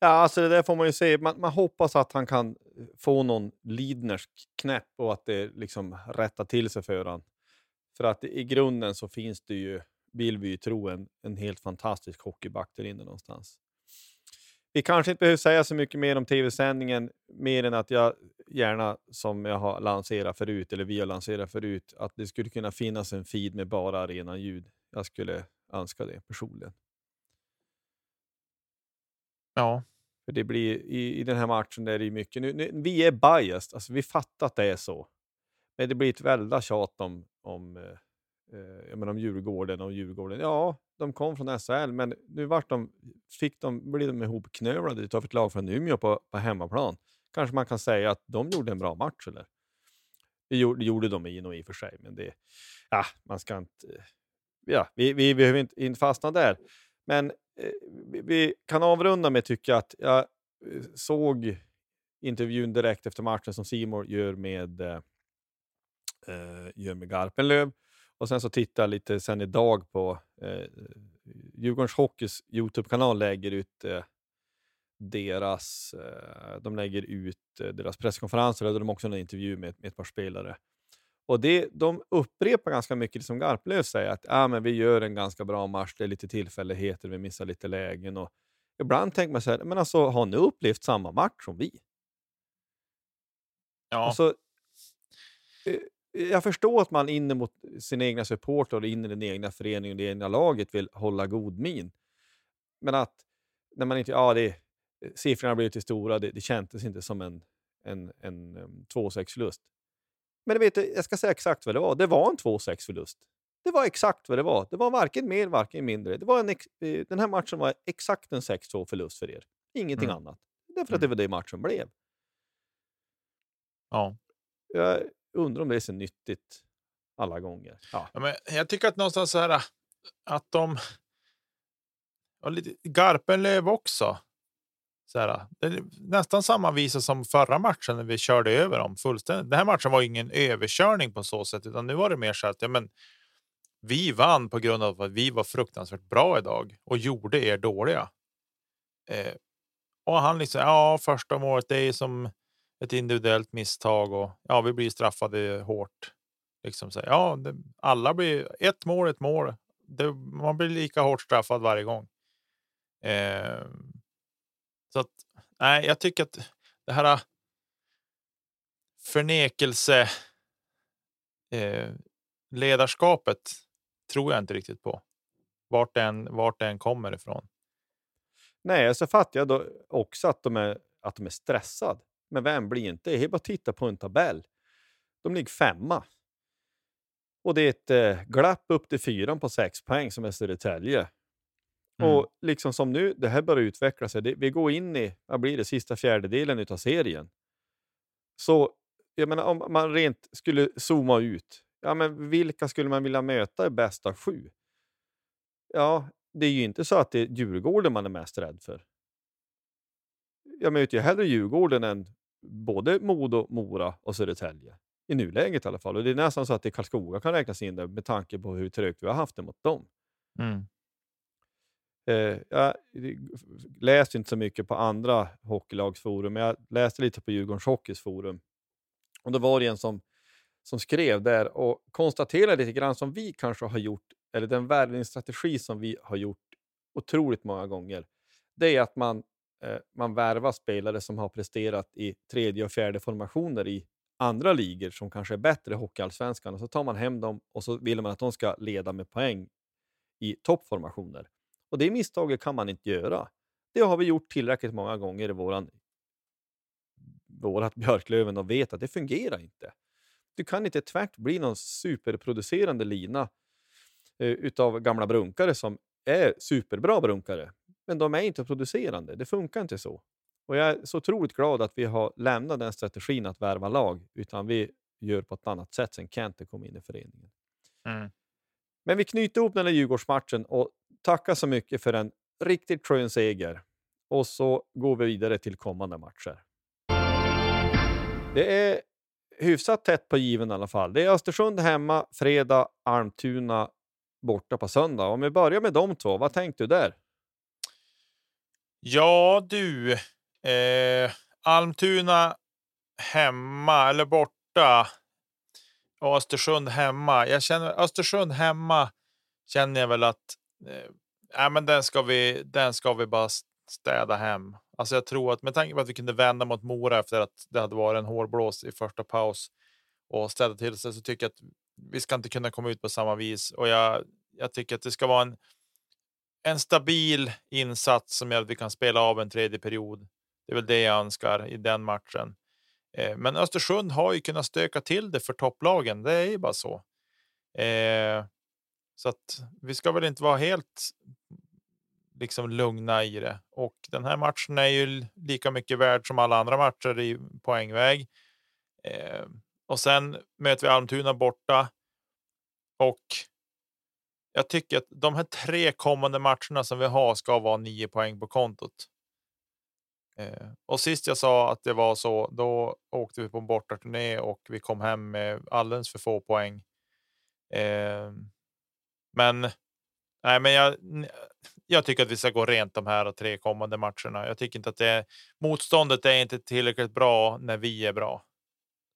ja alltså det där får man ju se. Man, man hoppas att han kan eh, få någon Lidnersk knäpp och att det liksom rättar till sig för honom. För att i grunden så finns det ju, vill vi ju tro, en, en helt fantastisk hockeyback där inne någonstans. Vi kanske inte behöver säga så mycket mer om tv-sändningen, mer än att jag gärna, som jag har lanserat förut, eller vi har lanserat förut, att det skulle kunna finnas en feed med bara arena ljud. Jag skulle önska det personligen. Ja. För det blir, i, I den här matchen där det är mycket, nu, nu, vi är biased, alltså vi fattar att det är så. Men det blir ett väldigt tjat om, om, eh, menar om Djurgården och Djurgården. Ja, de kom från SHL, men nu vart de, fick de, blev de ihopknölade av ett lag från Umeå på, på hemmaplan. Kanske man kan säga att de gjorde en bra match, eller? Det gjorde, det gjorde de i och, i och för sig, men det, ja, man ska inte... Eh, ja, vi, vi behöver inte, inte fastna där. Men eh, vi, vi, kan avrunda med tycker jag att jag eh, såg intervjun direkt efter matchen som Simor gör med, eh, eh, gör med Garpenlöv. Och sen så tittade jag lite sen idag på eh, Djurgårdens Hockeys Youtube-kanal lägger ut eh, deras, eh, de lägger ut eh, deras presskonferenser och de har också en intervju med, med ett par spelare. Och det, De upprepar ganska mycket det som Garplöv säger, att ah, men vi gör en ganska bra match, det är lite tillfälligheter, vi missar lite lägen. Och ibland tänker man så här, men alltså har ni upplevt samma match som vi? Ja. Alltså, eh, jag förstår att man inne mot sina egna supportrar och in i den egna föreningen och det egna laget vill hålla god min. Men att när man inte, ja, det, siffrorna blir lite stora, det, det kändes inte som en, en, en, en 2-6-förlust. Men vet, jag ska säga exakt vad det var. Det var en 2-6-förlust. Det var exakt vad det var. Det var varken mer, varken mindre. Det var en eh, den här matchen var exakt en 6-2-förlust för er. Ingenting mm. annat. Därför att det mm. var det matchen blev. Ja. Jag undrar om det är så nyttigt alla gånger. Ja. ja men jag tycker att någonstans så här att de... Och lite, Garpenlöv också så här, det är nästan samma visa som förra matchen när vi körde över dem fullständigt. Den här matchen var ingen överkörning på så sätt, utan nu var det mer så att ja, men, vi vann på grund av att vi var fruktansvärt bra idag och gjorde er dåliga. Eh, och han liksom, ja, första målet det är som ett individuellt misstag och ja, vi blir straffade hårt. Liksom så, ja, det, alla blir ett mål, ett mål. Det, man blir lika hårt straffad varje gång. Eh, så att, nej, jag tycker att det här äh, förnekelse eh, ledarskapet tror jag inte riktigt på. Vart den, vart den kommer ifrån. Nej, så fattar jag då också att de är, att de är stressade. Men vem blir inte det? är bara att titta på en tabell. De ligger femma. Och det är ett eh, glapp upp till fyran på sex poäng som är Södertälje. Mm. Och liksom som nu, det här börjar utveckla sig. Det, vi går in i, vad blir det, sista fjärdedelen av serien. Så jag menar, om man rent skulle zooma ut, ja, men vilka skulle man vilja möta i bästa sju? Ja, det är ju inte så att det är Djurgården man är mest rädd för. Jag möter ju hellre Djurgården än både Modo, Mora och Södertälje. I nuläget i alla fall. Och det är nästan så att det Karlskoga kan räknas in där med tanke på hur trögt vi har haft det mot dem. Mm. Eh, jag läste inte så mycket på andra hockeylagsforum, men jag läste lite på Djurgårdens Hockeys forum. Och då var det en som, som skrev där och konstaterade lite grann som vi kanske har gjort, eller den värvningsstrategi som vi har gjort otroligt många gånger. Det är att man, Eh, man värvar spelare som har presterat i tredje och fjärde formationer i andra ligor som kanske är bättre i Hockeyallsvenskan och så tar man hem dem och så vill man att de ska leda med poäng i toppformationer. Och det misstaget kan man inte göra. Det har vi gjort tillräckligt många gånger i våran, vårat Björklöven och vet att det fungerar inte. du kan inte tvärt bli någon superproducerande lina eh, utav gamla brunkare som är superbra brunkare. Men de är inte producerande. Det funkar inte så. Och jag är så otroligt glad att vi har lämnat den strategin att värva lag, utan vi gör på ett annat sätt sen Kente kom in i föreningen. Mm. Men vi knyter ihop den här Djurgårdsmatchen och tackar så mycket för en riktigt skön seger. Och så går vi vidare till kommande matcher. Det är hyfsat tätt på given i alla fall. Det är Östersund hemma fredag, Almtuna borta på söndag. Om vi börjar med de två, vad tänkte du där? Ja du, eh, Almtuna hemma eller borta och Östersund hemma. Jag känner Östersund hemma känner jag väl att eh, äh, men den ska vi. Den ska vi bara städa hem. Alltså jag tror att med tanke på att vi kunde vända mot Mora efter att det hade varit en hårblås i första paus och städa till sig så tycker jag att vi ska inte kunna komma ut på samma vis och jag. Jag tycker att det ska vara en. En stabil insats som gör att vi kan spela av en tredje period. Det är väl det jag önskar i den matchen. Eh, men Östersund har ju kunnat stöka till det för topplagen. Det är ju bara så. Eh, så att vi ska väl inte vara helt liksom lugna i det. Och den här matchen är ju lika mycket värd som alla andra matcher i poängväg. Eh, och sen möter vi Almtuna borta. Och jag tycker att de här tre kommande matcherna som vi har ska vara nio poäng på kontot. Eh, och sist jag sa att det var så, då åkte vi på en bortaturné och vi kom hem med alldeles för få poäng. Eh, men nej, men jag, jag tycker att vi ska gå rent de här tre kommande matcherna. Jag tycker inte att det motståndet är inte tillräckligt bra när vi är bra.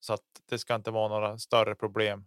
Så att det ska inte vara några större problem.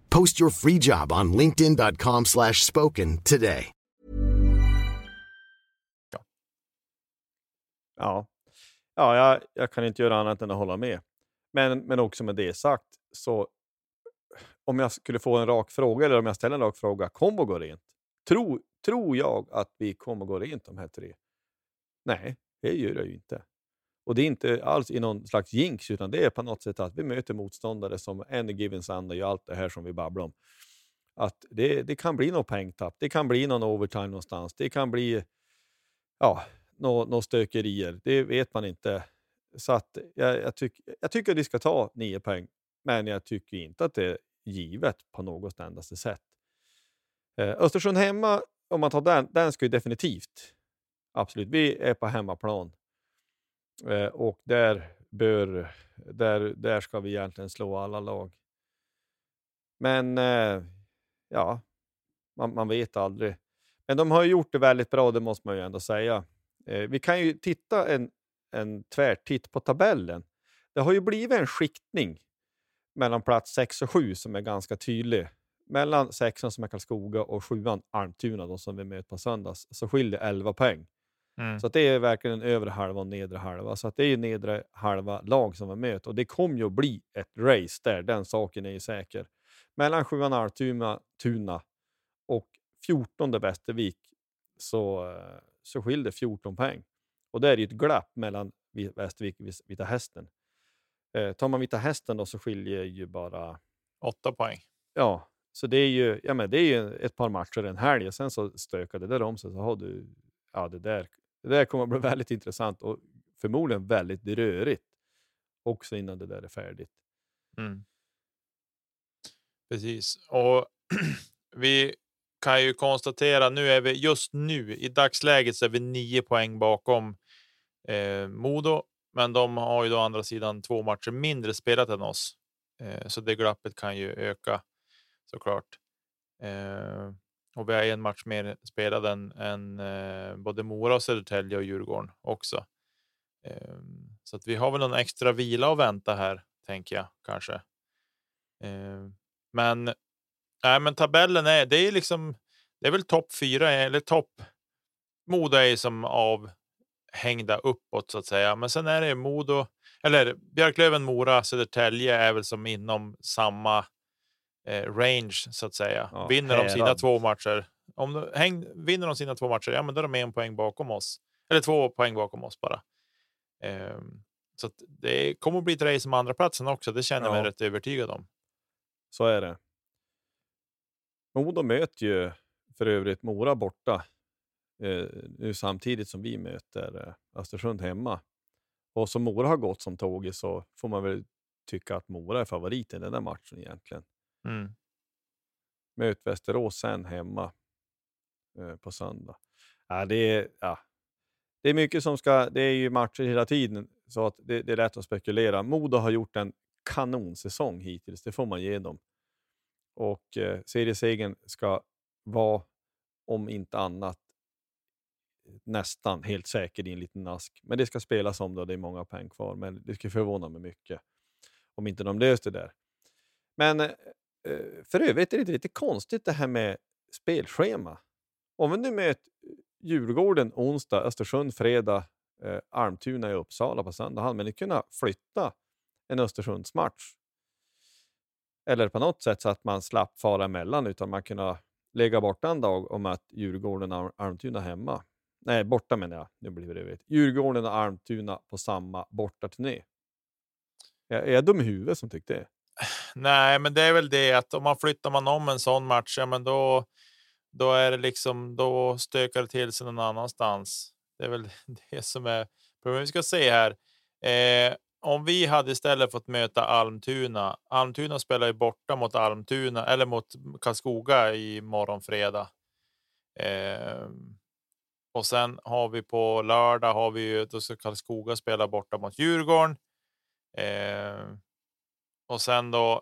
Post your free job on linkedin.com slash spoken today. Ja, ja jag, jag kan inte göra annat än att hålla med. Men, men också med det sagt, så om jag skulle få en rak fråga, eller om jag ställer en rak fråga, kommer att gå rent? Tror, tror jag att vi kommer att gå rent de här tre? Nej, det gör jag ju inte. Och det är inte alls i någon slags jinx, utan det är på något sätt att vi möter motståndare som any given Sunday och allt det här som vi babblar om. Att det, det kan bli något poängtapp, det kan bli någon overtime någonstans, det kan bli ja, några nå stökerier. Det vet man inte. Så att jag, jag, tyck, jag tycker att vi ska ta nio poäng, men jag tycker inte att det är givet på något endaste sätt. Eh, Östersund hemma, om man tar den, den ska ju definitivt, absolut, vi är på hemmaplan. Eh, och där, bör, där, där ska vi egentligen slå alla lag. Men eh, ja, man, man vet aldrig. Men de har gjort det väldigt bra, det måste man ju ändå säga. Eh, vi kan ju titta en, en tvärtitt på tabellen. Det har ju blivit en skiktning mellan plats 6 och 7 som är ganska tydlig. Mellan sexan som är Karlskoga och sjuan Almtuna, de som vi möter på söndags, så skiljer 11 poäng. Mm. Så det är verkligen en övre halva och nedre halva. Så det är ju nedre halva lag som vi möter och det kommer ju att bli ett race där, den saken är ju säker. Mellan sjuan Almtuna Tuna och 14 Västervik så, eh, så skiljer det 14 poäng. Och där är ju ett glapp mellan Vi- Västervik och Vita Hästen. Eh, tar man Vita Hästen då så skiljer ju bara Åtta poäng. Ja, så det är ju, ja, men det är ju ett par matcher en helg och sen så stökar det där om sig. Så har du, ja, det, där, det där kommer att bli väldigt intressant och förmodligen väldigt rörigt också innan det där är färdigt. Mm. Precis och vi kan ju konstatera nu är vi just nu i dagsläget så är vi nio poäng bakom eh, Modo, men de har ju då andra sidan två matcher mindre spelat än oss, eh, så det glappet kan ju öka såklart. Eh, och vi har en match mer spelad än, än eh, både Mora och Södertälje och Djurgården också. Eh, så att vi har väl någon extra vila att vänta här, tänker jag kanske. Eh, men, äh, men tabellen är, det är liksom, det är väl topp fyra eller topp. Modo är som avhängda uppåt så att säga, men sen är det Modo eller Björklöven, Mora, Södertälje är väl som inom samma eh, range så att säga. Ja, vinner de sina två matcher. Om de, häng, vinner de sina två matcher, ja, men då är de en poäng bakom oss eller två poäng bakom oss bara. Ehm, så det kommer att bli ett race om andra platsen också. Det känner jag mig rätt övertygad om. Så är det. Modo möter ju för övrigt Mora borta eh, nu samtidigt som vi möter eh, Östersund hemma. Och som Mora har gått som tåget så får man väl tycka att Mora är favorit i den där matchen egentligen. Mm. Möt Västerås sen hemma eh, på söndag. Ja, det, är, ja, det är mycket som ska... Det är ju matcher hela tiden så att det, det är lätt att spekulera. Modo har gjort en kanonsäsong hittills, det får man ge dem. Och eh, seriesegern ska vara, om inte annat, nästan helt säker i en liten ask. Men det ska spelas om då, det är många poäng kvar. Men det skulle förvåna mig mycket om inte de löste det där. Men eh, Eh, för övrigt är det lite konstigt det här med spelschema. Om vi nu möter eh, Djurgården onsdag, Östersund fredag, eh, Almtuna i Uppsala på söndag, hade man ju kunnat flytta en Östersundsmatch. Eller på något sätt så att man slapp fara emellan utan man kunde lägga borta en dag och möta Djurgården och Almtuna hemma. Nej, borta menar jag. Nu blir det vet. Djurgården och Almtuna på samma bortaturné. Är jag dum i huvudet som tyckte det? Nej, men det är väl det att om man flyttar man om en sån match, ja, men då, då är det liksom, då stökar det till sig någon annanstans. Det är väl det som är problemet. Vi ska se här. Eh, om vi hade istället fått möta Almtuna. Almtuna spelar ju borta mot Almtuna eller mot Karlskoga i morgon fredag. Eh, och sen har vi på lördag har vi ju då ska Karlskoga spela borta mot Djurgården. Eh, och sen då.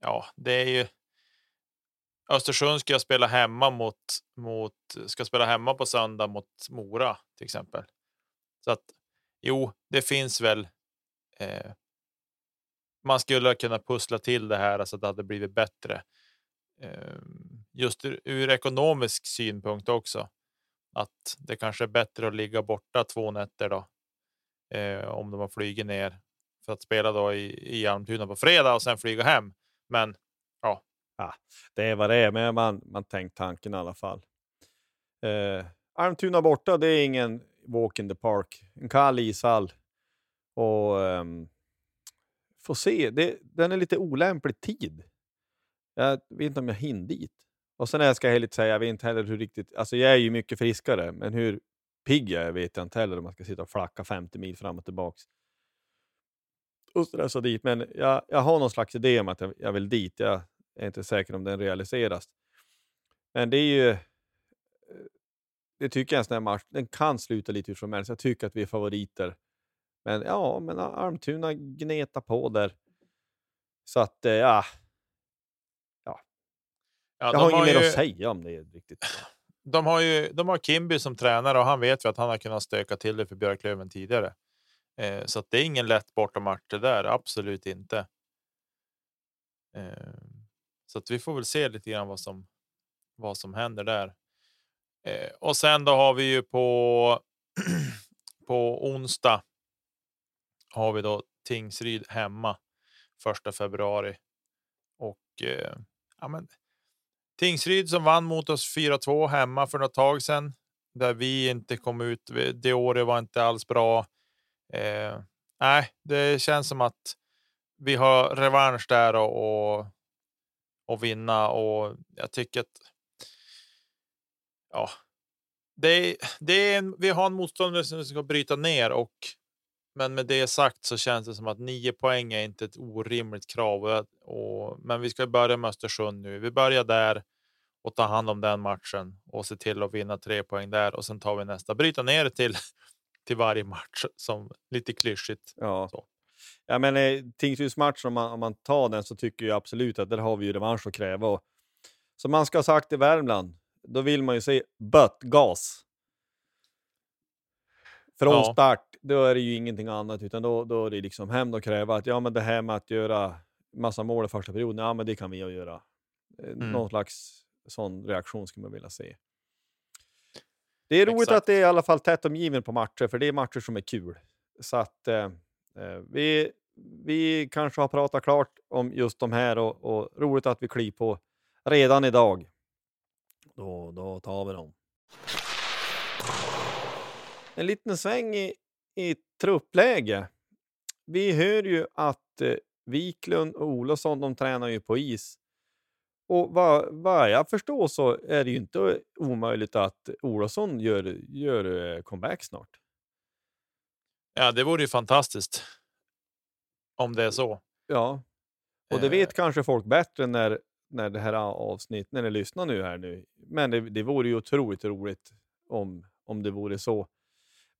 Ja, det är ju. Östersund ska jag spela hemma mot mot ska spela hemma på söndag mot Mora till exempel. Så att jo, det finns väl. Eh, man skulle kunna pussla till det här så att det hade blivit bättre. Eh, just ur, ur ekonomisk synpunkt också. Att det kanske är bättre att ligga borta två nätter då. Eh, om de har flugit ner för att spela då i, i Almtuna på fredag och sen flyga hem. Men ja... Det är vad det är, men man, man tänkt tanken i alla fall. Eh, Almtuna borta, det är ingen walk in the park. En kall ishall. Och ehm, får se, det, den är lite olämplig tid. Jag vet inte om jag hinner dit. Och sen jag ska jag heller säga, jag vet inte heller hur riktigt, alltså jag är ju mycket friskare, men hur pigg jag är vet jag inte heller om man ska sitta och flacka 50 mil fram och tillbaks. Och stressa dit, men jag, jag har någon slags idé om att jag, jag vill dit. Jag är inte säker om den realiseras. Men det är ju, eh, det tycker jag en sån här match, den kan sluta lite hur som helst. Jag tycker att vi är favoriter. Men ja, men Almtuna gnetar på där. Så att, eh, ja, ja, jag har inget mer ju- att säga om det riktigt. de har ju de har Kimby som tränare och han vet ju att han har kunnat stöka till det för Björklöven tidigare. Eh, så att det är ingen lätt bortamatch det där. Absolut inte. Eh, så att vi får väl se lite grann vad som vad som händer där. Eh, och sen då har vi ju på på onsdag. Har vi då Tingsryd hemma första februari och ja, men Tingsryd som vann mot oss 4-2 hemma för något tag sedan. Där vi inte kom ut. Det året var inte alls bra. Eh, nej, det känns som att vi har revansch där och, och, och vinna och jag tycker att. Ja, det, är- det är en, vi har en motståndare som ska bryta ner och men med det sagt så känns det som att nio poäng är inte ett orimligt krav. Och, och, men vi ska börja med Östersund nu. Vi börjar där och tar hand om den matchen och se till att vinna tre poäng där och sen tar vi nästa. Bryta ner det till till varje match som lite klyschigt. Ja. Så. Ja, men eh, Tingsrydsmatchen, om man, om man tar den så tycker jag absolut att där har vi ju revansch att kräva. Och, som man ska ha sagt i Värmland, då vill man ju se böttgas. Från Ja. start, då är det ju ingenting annat, utan då, då är det liksom hem och kräva att ja, men det här med att göra massa mål i första perioden, ja, men det kan vi göra. Eh, Mm. Någon slags sån reaktion skulle man vilja se. Det är roligt Exakt. att det är i alla fall tätt omgiven på matcher, för det är matcher som är kul. Så att eh, eh, vi, vi kanske har pratat klart om just de här och, och roligt att vi kliver på redan idag. Då, då tar vi dem. En liten sväng i, i truppläge. Vi hör ju att eh, Wiklund och Olofsson de tränar ju på is. Och vad, vad jag förstår så är det ju inte omöjligt att Olofsson gör, gör eh, comeback snart. Ja, det vore ju fantastiskt. Om det är så. Ja, och det Eh. vet kanske folk bättre när, när det här avsnittet, när ni lyssnar nu här nu. Men det, det vore ju otroligt roligt om, om det vore så.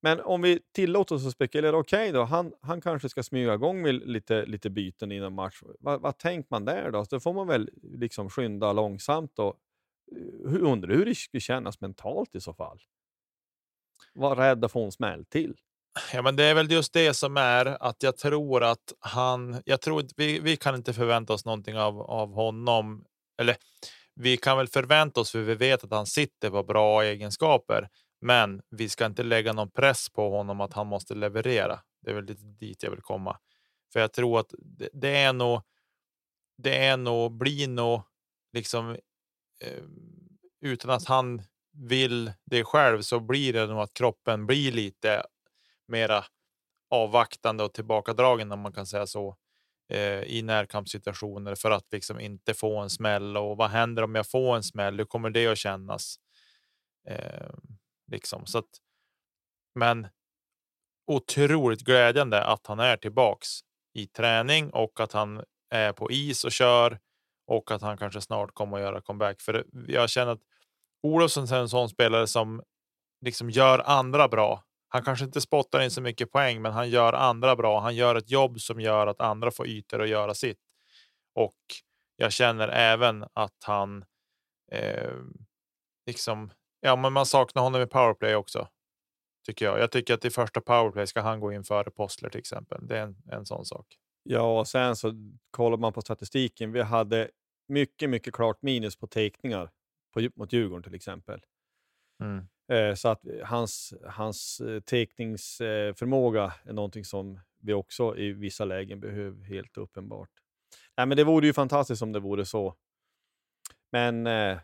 Men om vi tillåter oss att spekulera, okej då, han, han kanske ska smyga igång med lite, lite byten innan match. Vad, vad tänker man där då? Så då får man väl liksom skynda långsamt och eh, hur, undrar hur det skulle kännas mentalt i så fall. Var rädd att få en smäll till. Ja, men det är väl just det som är att jag tror att han. Jag tror att vi, vi kan inte förvänta oss någonting av, av honom. Eller vi kan väl förvänta oss för vi vet att han sitter på bra egenskaper. Men vi ska inte lägga någon press på honom att han måste leverera. Det är väl lite dit jag vill komma. För jag tror att det, det är nog. Det är nog blir nog liksom. Eh, utan att han vill det själv så blir det nog att kroppen blir lite mera avvaktande och tillbakadragen om man kan säga så eh, i närkampssituationer för att liksom inte få en smäll och vad händer om jag får en smäll? Hur kommer det att kännas? Eh, liksom så att. Men. Otroligt glädjande att han är tillbaks i träning och att han är på is och kör och att han kanske snart kommer att göra comeback. För jag känner att Olofsson är en sån spelare som liksom gör andra bra. Han kanske inte spottar in så mycket poäng, men han gör andra bra. Han gör ett jobb som gör att andra får ytor att göra sitt. Och jag känner även att han eh, liksom. Ja, men man saknar honom i powerplay också. Tycker jag. Jag tycker att i första powerplay ska han gå in före Postler till exempel. Det är en, en sån sak. Ja, och sen så kollar man på statistiken. Vi hade mycket, mycket klart minus på teckningar på, mot Djurgården till exempel. Mm. Eh, så att hans, hans eh, teckningsförmåga är någonting som vi också i vissa lägen behöver helt uppenbart. Nej, men det vore ju fantastiskt om det vore så. Men, eh,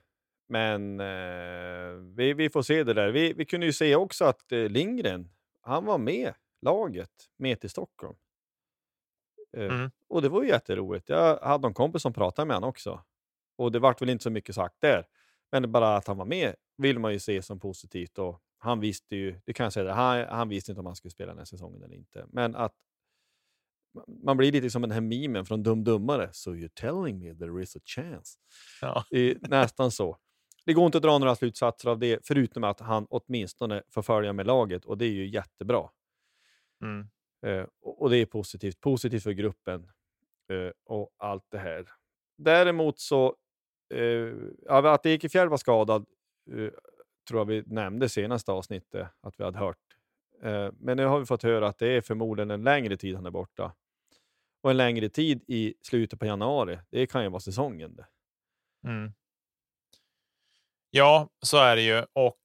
men eh, vi, vi får se det där. Vi, vi kunde ju se också att eh, Lindgren, han var med laget med till Stockholm. Eh, Mm. Och det var ju jätteroligt. Jag hade en kompis som pratade med honom också. Och det vart väl inte så mycket sagt där. Men bara att han var med vill man ju se som positivt. Och han visste ju, det kan jag säga, han, han visste inte om han skulle spela den här säsongen eller inte. Men att man blir lite som den här memen från Dum Dummare. So you're telling me there is a chance. Ja. Eh, nästan så. Det går inte att dra några slutsatser av det, förutom att han åtminstone får följa med laget och det är ju jättebra. Mm. Eh, och, det är positivt. Positivt för gruppen eh, och allt det här. Däremot så, eh, att Ekefjärd var skadad eh, tror jag vi nämnde senaste avsnittet att vi hade hört. Eh, men nu har vi fått höra att det är förmodligen en längre tid han är borta. Och en längre tid i slutet på januari, det kan ju vara säsongen. Mm. Ja, så är det ju och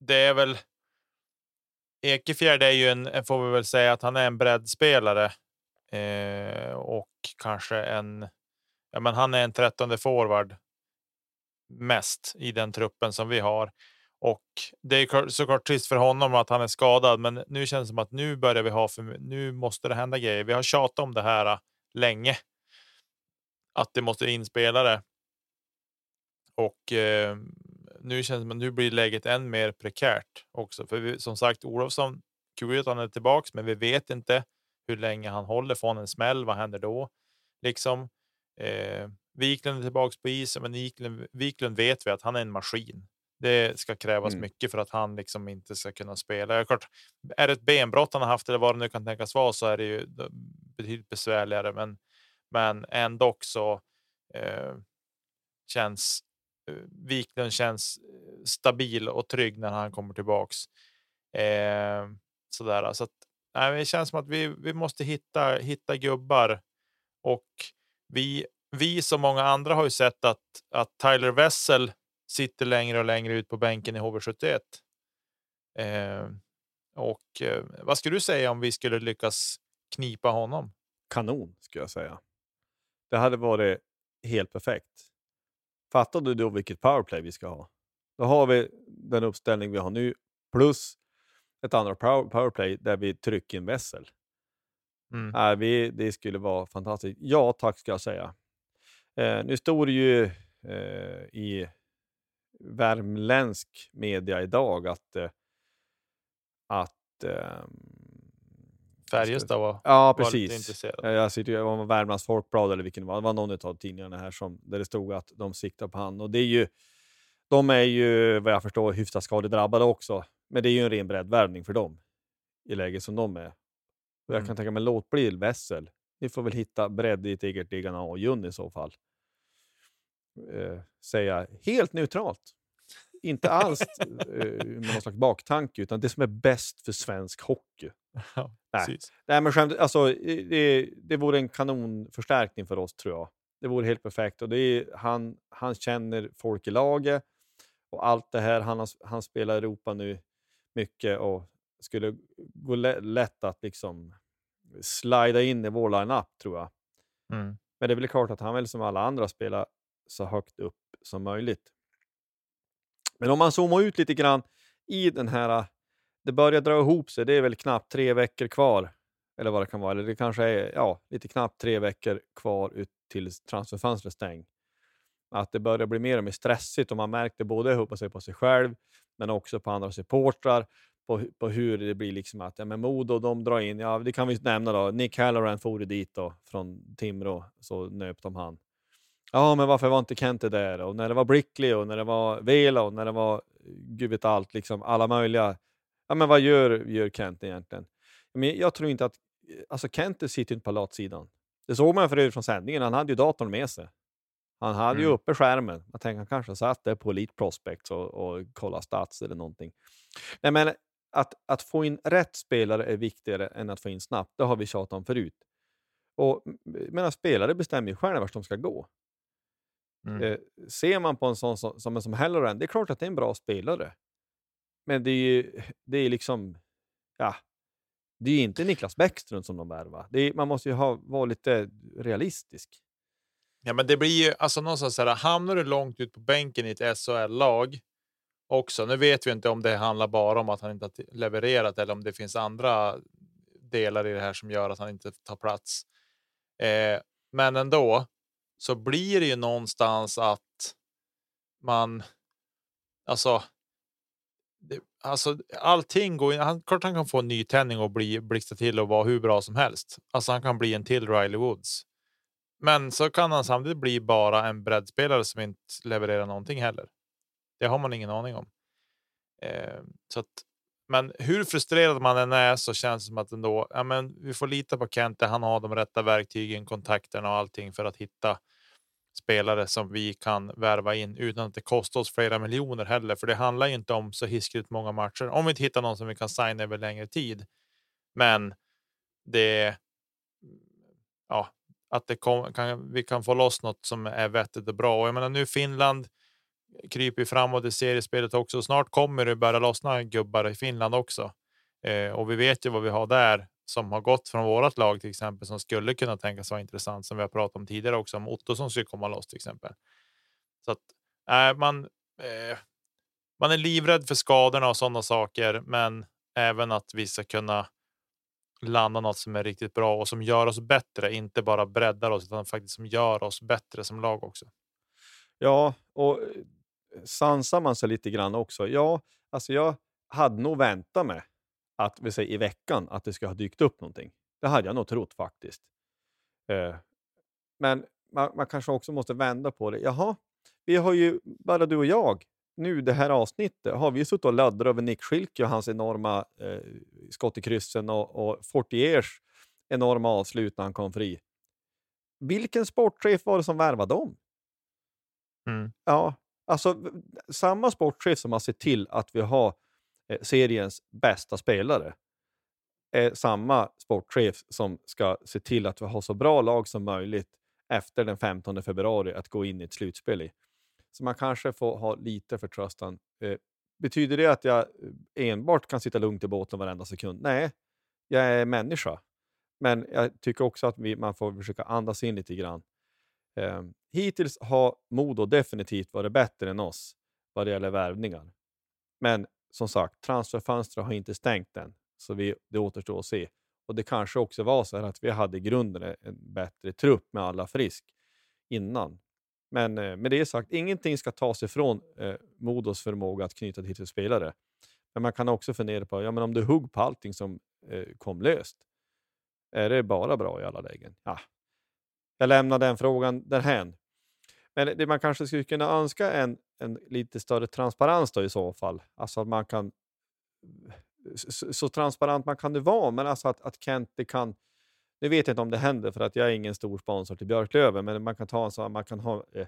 det är väl. Ekefjärd är ju en, får vi väl säga att han är en breddspelare eh, och kanske en. Ja, men han är en trettonde forward. Mest i den truppen som vi har och det är såklart trist för honom att han är skadad. Men nu känns det som att nu börjar vi ha för nu måste det hända grejer. Vi har tjatat om det här äh, länge. Att det måste in spelare. Och eh, nu känns att nu blir läget än mer prekärt också. För vi, som sagt, Olofsson kul att han är tillbaks, men vi vet inte hur länge han håller. Får han en smäll? Vad händer då? Liksom. Eh, Wiklund är tillbaks på isen, men Wiklund, Wiklund vet vi att han är en maskin. Det ska krävas Mm. mycket för att han liksom inte ska kunna spela. Ja, klart, är det ett benbrott han har haft eller vad det nu kan tänkas vara så är det ju betydligt besvärligare. Men, men ändå så eh, känns Wiklund känns eh, stabil och trygg när han kommer tillbaks. Eh, sådär, så att, nej, det känns som att vi, vi måste hitta, hitta gubbar och vi, vi som många andra har ju sett att, att Tyler Wessel sitter längre och längre ut på bänken i HV71. Eh, och eh, vad skulle du säga om vi skulle lyckas knipa honom? Kanon, skulle jag säga. Det hade varit helt perfekt. Fattar du då vilket powerplay vi ska ha? Då har vi den uppställning vi har nu plus ett andra power, powerplay där vi trycker in Wessel. Mm. Nej, vi, det skulle vara fantastiskt. Ja, tack ska jag säga. Eh, nu står det ju eh, i värmländsk media idag att, eh, att ehm, Färjestad var, Ja, var lite precis. intresserad. Eh, Jag sitter ju, det var Värmlands Folkblad eller vilken det var. Det var någon av tidningarna här som, där det stod att de siktar på han. Och det är ju, de är ju vad jag förstår hyfsat skadedrabbade också. Men det är ju en ren breddvärvning för dem i läget som de är. Och jag Mm. kan tänka mig, låt bli Wessel. Ni får väl hitta bredd i ett eget A och Jun i så fall. Eh, säga helt neutralt. Inte alls eh, med någon slags baktanke, utan det som är bäst för svensk hockey. Ja, Nej. precis. Nej, men skämt, alltså, det, det vore en kanonförstärkning för oss, tror jag. Det vore helt perfekt. Och det är, han, han känner folk i laget och allt det här. Han, han spelar Europa nu mycket och skulle gå lä- lätt att liksom slida in i vår line-up, tror jag. Mm. Men det är väl klart att han vill som alla andra spela så högt upp som möjligt. Men om man zoomar ut lite grann i den här, det börjar dra ihop sig, det är väl knappt tre veckor kvar. Eller vad det kan vara, eller det kanske är ja, lite knappt tre veckor kvar ut till transferfönstret stängs. Att det börjar bli mer och mer stressigt och man märkte både hoppas sig på sig själv men också på andra supportrar på, på hur det blir liksom att ja, men Modo de drar in, ja det kan vi nämna då, Nick Halloran for dit då från Timrå så nöp de han. Ja, men varför var inte Kente där? Och när det var Brickley och när det var Vela och när det var eh, gud vet allt, liksom alla möjliga. Ja, men vad gör, gör Kente egentligen? Men jag tror inte att, alltså Kente sitter inte på latsidan. Det såg man för övrigt från sändningen, han hade ju datorn med sig. Han hade ju Mm. uppe skärmen. Jag tänker han kanske satt där på Elite Prospects och, och kollade stats eller någonting. Nej, men att, att få in rätt spelare är viktigare än att få in snabbt. Det har vi tjatat om förut. Och, medan spelare bestämmer ju själva vart de ska gå. Mm. Eh, ser man på en sån som, som, en som Halloran, det är klart att det är en bra spelare. Men det är ju det är liksom, ja, det är ju inte Niklas Bäckström som de värvar. Är, man måste ju ha, vara lite realistisk. Ja, men det blir ju alltså någonstans så här, hamnar du långt ut på bänken i ett SHL-lag också. Nu vet vi inte om det handlar bara om att han inte har levererat eller om det finns andra delar i det här som gör att han inte tar plats. Eh, men ändå så blir det ju någonstans att man alltså. Alltså allting går. Han, klart han kan få en nytändning och bli blixtra till och vara hur bra som helst. Alltså han kan bli en till Riley Woods. Men så kan han samtidigt bli bara en breddspelare som inte levererar någonting heller. Det har man ingen aning om. Eh, så att, men hur frustrerad man än är så känns det som att ändå, ja, men vi får lita på Kente. Han har de rätta verktygen, kontakterna och allting för att hitta spelare som vi kan värva in utan att det kostar oss flera miljoner heller. För det handlar ju inte om så hiskligt många matcher. Om vi inte hittar någon som vi kan signa över längre tid. Men det. Ja, att det kom, kan, vi kan få loss något som är vettigt och bra. Och jag menar nu Finland kryper framåt i seriespelet också. Snart kommer det börja lossna gubbar i Finland också. Eh, och vi vet ju vad vi har där som har gått från vårat lag till exempel som skulle kunna tänkas vara intressant som vi har pratat om tidigare också om Otto som skulle komma loss till exempel. Så att äh, man. Eh, man är livrädd för skadorna och sådana saker, men även att vi ska kunna landa något som är riktigt bra och som gör oss bättre, inte bara breddar oss utan faktiskt som gör oss bättre som lag också. Ja, och eh, sansar man sig lite grann också. Ja, alltså jag hade nog väntat mig att vi säger i veckan att det ska ha dykt upp någonting. Det hade jag nog trott faktiskt. Eh, men man, man kanske också måste vända på det. Jaha, vi har ju, bara du och jag, nu det här avsnittet, har vi suttit och laddrat över Nick Schilke och hans enorma eh, skott i kryssen och, och Fortiers enorma avslut när han kom fri. Vilken sportchef var det som värvade dem? Mm. Ja, alltså samma sportchef som har sett till att vi har Eh, seriens bästa spelare är samma sportchef som ska se till att vi har så bra lag som möjligt efter den 15 februari att gå in i ett slutspel i. Så man kanske får ha lite förtröstan. Eh, betyder det att jag eh, enbart kan sitta lugnt i båten varenda sekund? Nej, jag är människa. Men jag tycker också att vi, man får försöka andas in lite grann. Eh, hittills har Modo definitivt varit bättre än oss vad det gäller värvningar. Men som sagt, transferfönstret har inte stängt än, så vi, det återstår att se. Och det kanske också var så här att vi hade i grunden en- en bättre trupp med alla frisk innan. Men eh, med det sagt, ingenting ska tas ifrån eh, Modos förmåga att knyta till sig spelare. Men man kan också fundera på, ja, men om du hugg på allting som eh, kom löst, är det bara bra i alla lägen? Ja. Jag lämnar den frågan därhän. Men det man kanske skulle kunna önska en, en lite större transparens då i så fall. Alltså att man kan... Så, så transparent man kan det vara, men alltså att, att Kent det kan... Nu vet jag inte om det händer för att jag är ingen stor sponsor till Björklöven, men man kan ta en sån, man kan ha... Eh,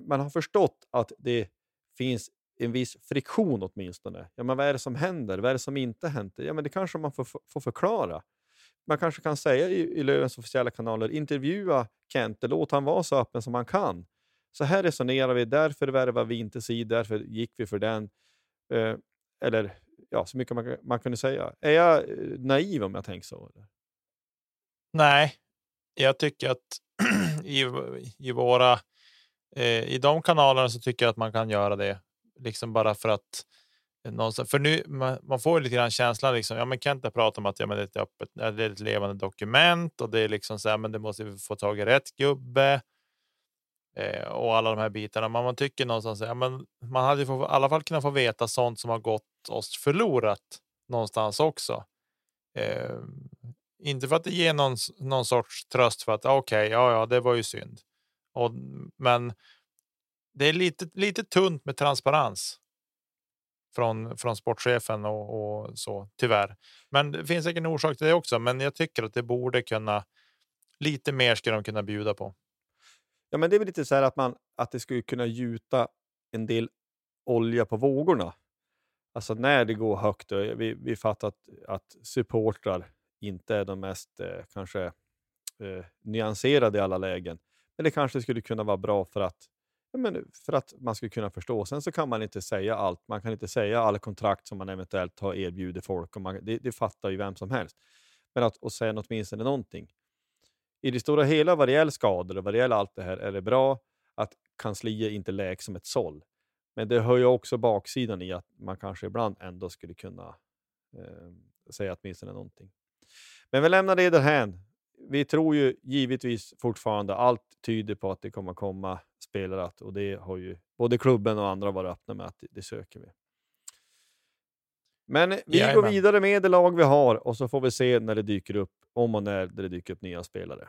man har förstått att det finns en viss friktion åtminstone. Ja, men vad är det som händer? Vad är det som inte händer? Ja, men det kanske man får, får förklara. Man kanske kan säga i, i Lövens officiella kanaler, intervjua Kent, låt han vara så öppen som han kan. Så här resonerar vi, därför värvar vi inte si, därför gick vi för den. Eh, eller ja, så mycket man, man kunde säga. Är jag eh, naiv om jag tänker så? Eller? Nej, jag tycker att i, i våra eh, i de kanalerna så tycker jag att man kan göra det liksom bara för att någonstans, för nu man, man får ju lite grann känslan liksom. Ja, men kan inte prata om att ja, men det är ett öppet, det är ett levande dokument och det är liksom så här, men det måste vi få tag i rätt gubbe. Eh, och alla de här bitarna. Men man tycker någonstans, ja, men man hade ju få, i alla fall kunnat få veta sånt som har gått oss förlorat någonstans också. Eh, inte för att det ger någon, någon sorts tröst för att okej, okay, ja, ja, det var ju synd. Och, men det är lite, lite tunt med transparens från, från sportchefen och, och så tyvärr. Men det finns säkert en orsak till det också. Men jag tycker att det borde kunna lite mer skulle de kunna bjuda på. Ja, men det är väl lite så här att, man, att det skulle kunna gjuta en del olja på vågorna. Alltså när det går högt. Och vi, vi fattar att, att supportrar inte är de mest eh, kanske eh, nyanserade i alla lägen. Men det kanske skulle kunna vara bra för att, men för att man ska kunna förstå. Sen så kan man inte säga allt. Man kan inte säga alla kontrakt som man eventuellt har erbjudit folk. Och man, det, det fattar ju vem som helst. Men att och säga åtminstone någonting. I det stora hela vad det gäller skador och vad det gäller allt det här är det bra att kansliet inte läks som ett såll. Men det hör ju också baksidan i att man kanske ibland ändå skulle kunna eh, säga åtminstone någonting. Men vi lämnar det därhän. Vi tror ju givetvis fortfarande, allt tyder på att det kommer komma spelare och det har ju både klubben och andra varit öppna med att det, söker vi. Men vi Jajamän. går vidare med det lag vi har och så får vi se när det dyker upp, om och när det dyker upp nya spelare.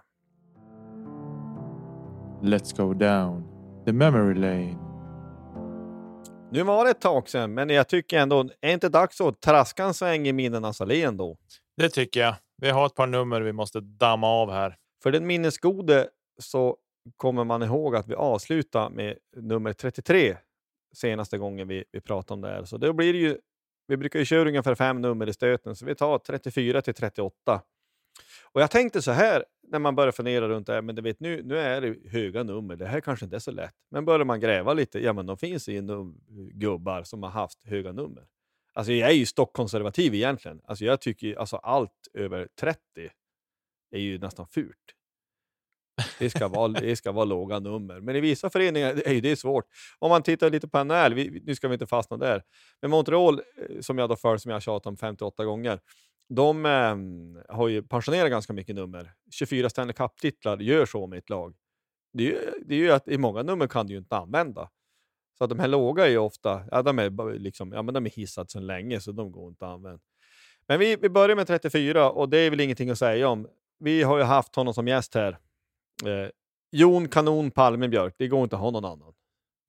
Let's go down the memory lane. Nu var det ett tag sedan, men jag tycker ändå, är inte dags att traska en sväng i minnenas allé ändå? Det tycker jag. Vi har ett par nummer vi måste damma av här. För den minnesgode så kommer man ihåg att vi avslutar med nummer 33 senaste gången vi, vi pratade om det här. Så då blir det ju, vi brukar ju köra ungefär fem nummer i stöten, så vi tar 34 till 38. Och jag tänkte så här när man börjar fundera runt det här, men du vet nu, nu är det höga nummer, det här kanske inte är så lätt. Men börjar man gräva lite, ja men de finns ju num- gubbar som har haft höga nummer. Alltså jag är ju stockkonservativ egentligen. Alltså jag tycker ju- alltså allt över 30 är ju nästan fult. Det ska, vara, det ska vara låga nummer. Men i vissa föreningar är det svårt. Om man tittar lite på NHL, vi, nu ska vi inte fastna där. Men Montreal, eh, som jag då för, som jag har tjatat om 58 gånger, de eh, har ju pensionerat ganska mycket nummer. 24 Stanley Cup-titlar gör så med ett lag. Det är, ju, det är ju att i många nummer kan du ju inte använda. Så att de här låga är ju ofta, ja de är liksom, ja men de är hissade sedan länge så de går inte att använda. Men vi, vi börjar med 34 och det är väl ingenting att säga om. Vi har ju haft honom som gäst här. Eh, Jon Kanon Palmebjörk, det går inte att ha någon annan.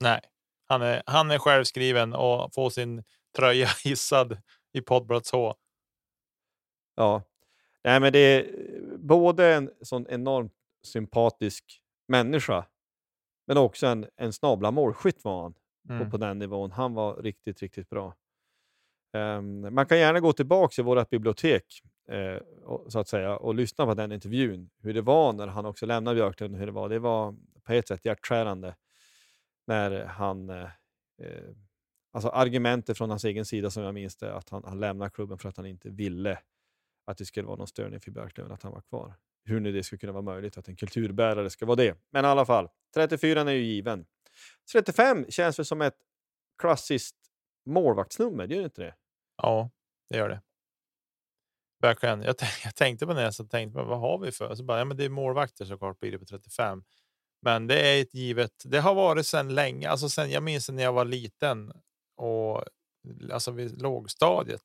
Nej, han är, han är självskriven och får sin tröja hissad i Poddblads H. Ja, nej men det är både en sån enormt sympatisk människa, men också en, en snabla målskytt var han Mm. på, på den nivån. Han var riktigt, riktigt bra. Ehm, man kan gärna gå tillbaka i vårt bibliotek eh, och, så att säga, och lyssna på den intervjun. Hur det var när han också lämnade Björklund. Hur det, var. det var på ett sätt hjärtskärande när han... Eh, eh, alltså argumentet från hans egen sida som jag minns det, att han, han lämnade klubben för att han inte ville att det skulle vara någon störning för Björklund att han var kvar. Hur nu det skulle kunna vara möjligt att en kulturbärare ska vara det. Men i alla fall, 34 är ju given. 35 känns väl som ett klassiskt målvaktsnummer, gör det inte det? Ja, det gör det. Verkligen. Jag, jag tänkte på det, jag så tänkte på vad har vi för? Så bara, ja, men det är målvakter såklart blir det på 35. Men det är ett givet. Det har varit sedan länge, alltså sen jag minns när jag var liten och alltså vid lågstadiet.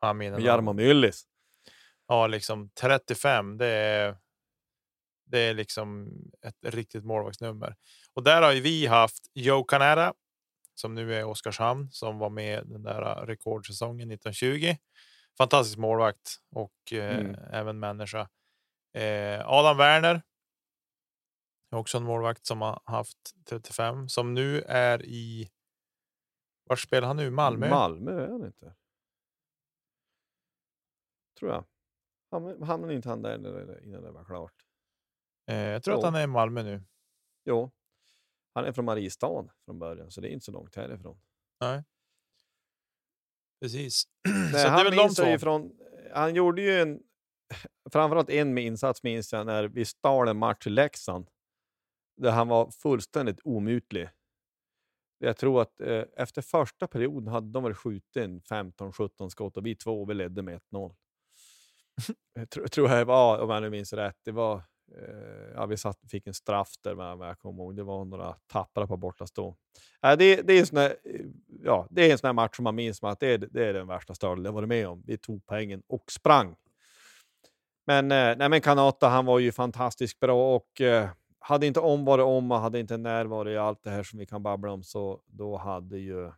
Ja, mina Med Jarmo Myllys. Ja, liksom 35. Det är. Det är liksom ett riktigt målvaktsnummer och där har ju vi haft Joe Canada som nu är i Oskarshamn som var med den där rekordsäsongen 1920. Fantastisk målvakt och eh, Mm. även människa. Eh, Adam Werner. är Också en målvakt som har haft 35 som nu är i. Var spelar han nu? Malmö? Malmö är han inte. Tror jag. Ham- Hamnade inte han där innan det var klart? Eh, jag tror att Jo. han är i Malmö nu. Jo. Han är från Mariestad från början, så det är inte så långt härifrån. Nej. Precis. Nej, det han, väl de minns ju från, han gjorde ju en, framförallt en med insats minns jag när vi stal en match i Leksand. Där han var fullständigt omutlig. Jag tror att eh, efter första perioden hade de väl skjutit en 15-17 skott och vi två vi ledde med 1-0. jag tror, jag det var, om jag nu minns rätt, det var, Eh, ja, vi satt, fick en straff där men jag kommer ihåg. Det var några tappare på bortastå. Ja, det, det, är en sån där, eh, ja, det är en sån match som man minns som att det är, det är den värsta stölden jag varit med om. Vi tog poängen och sprang. Men, nej, men Kanata, han var ju fantastiskt bra och eh, hade inte om varit om och hade inte när varit i allt det här som vi kan babbla om så då hade ju eh,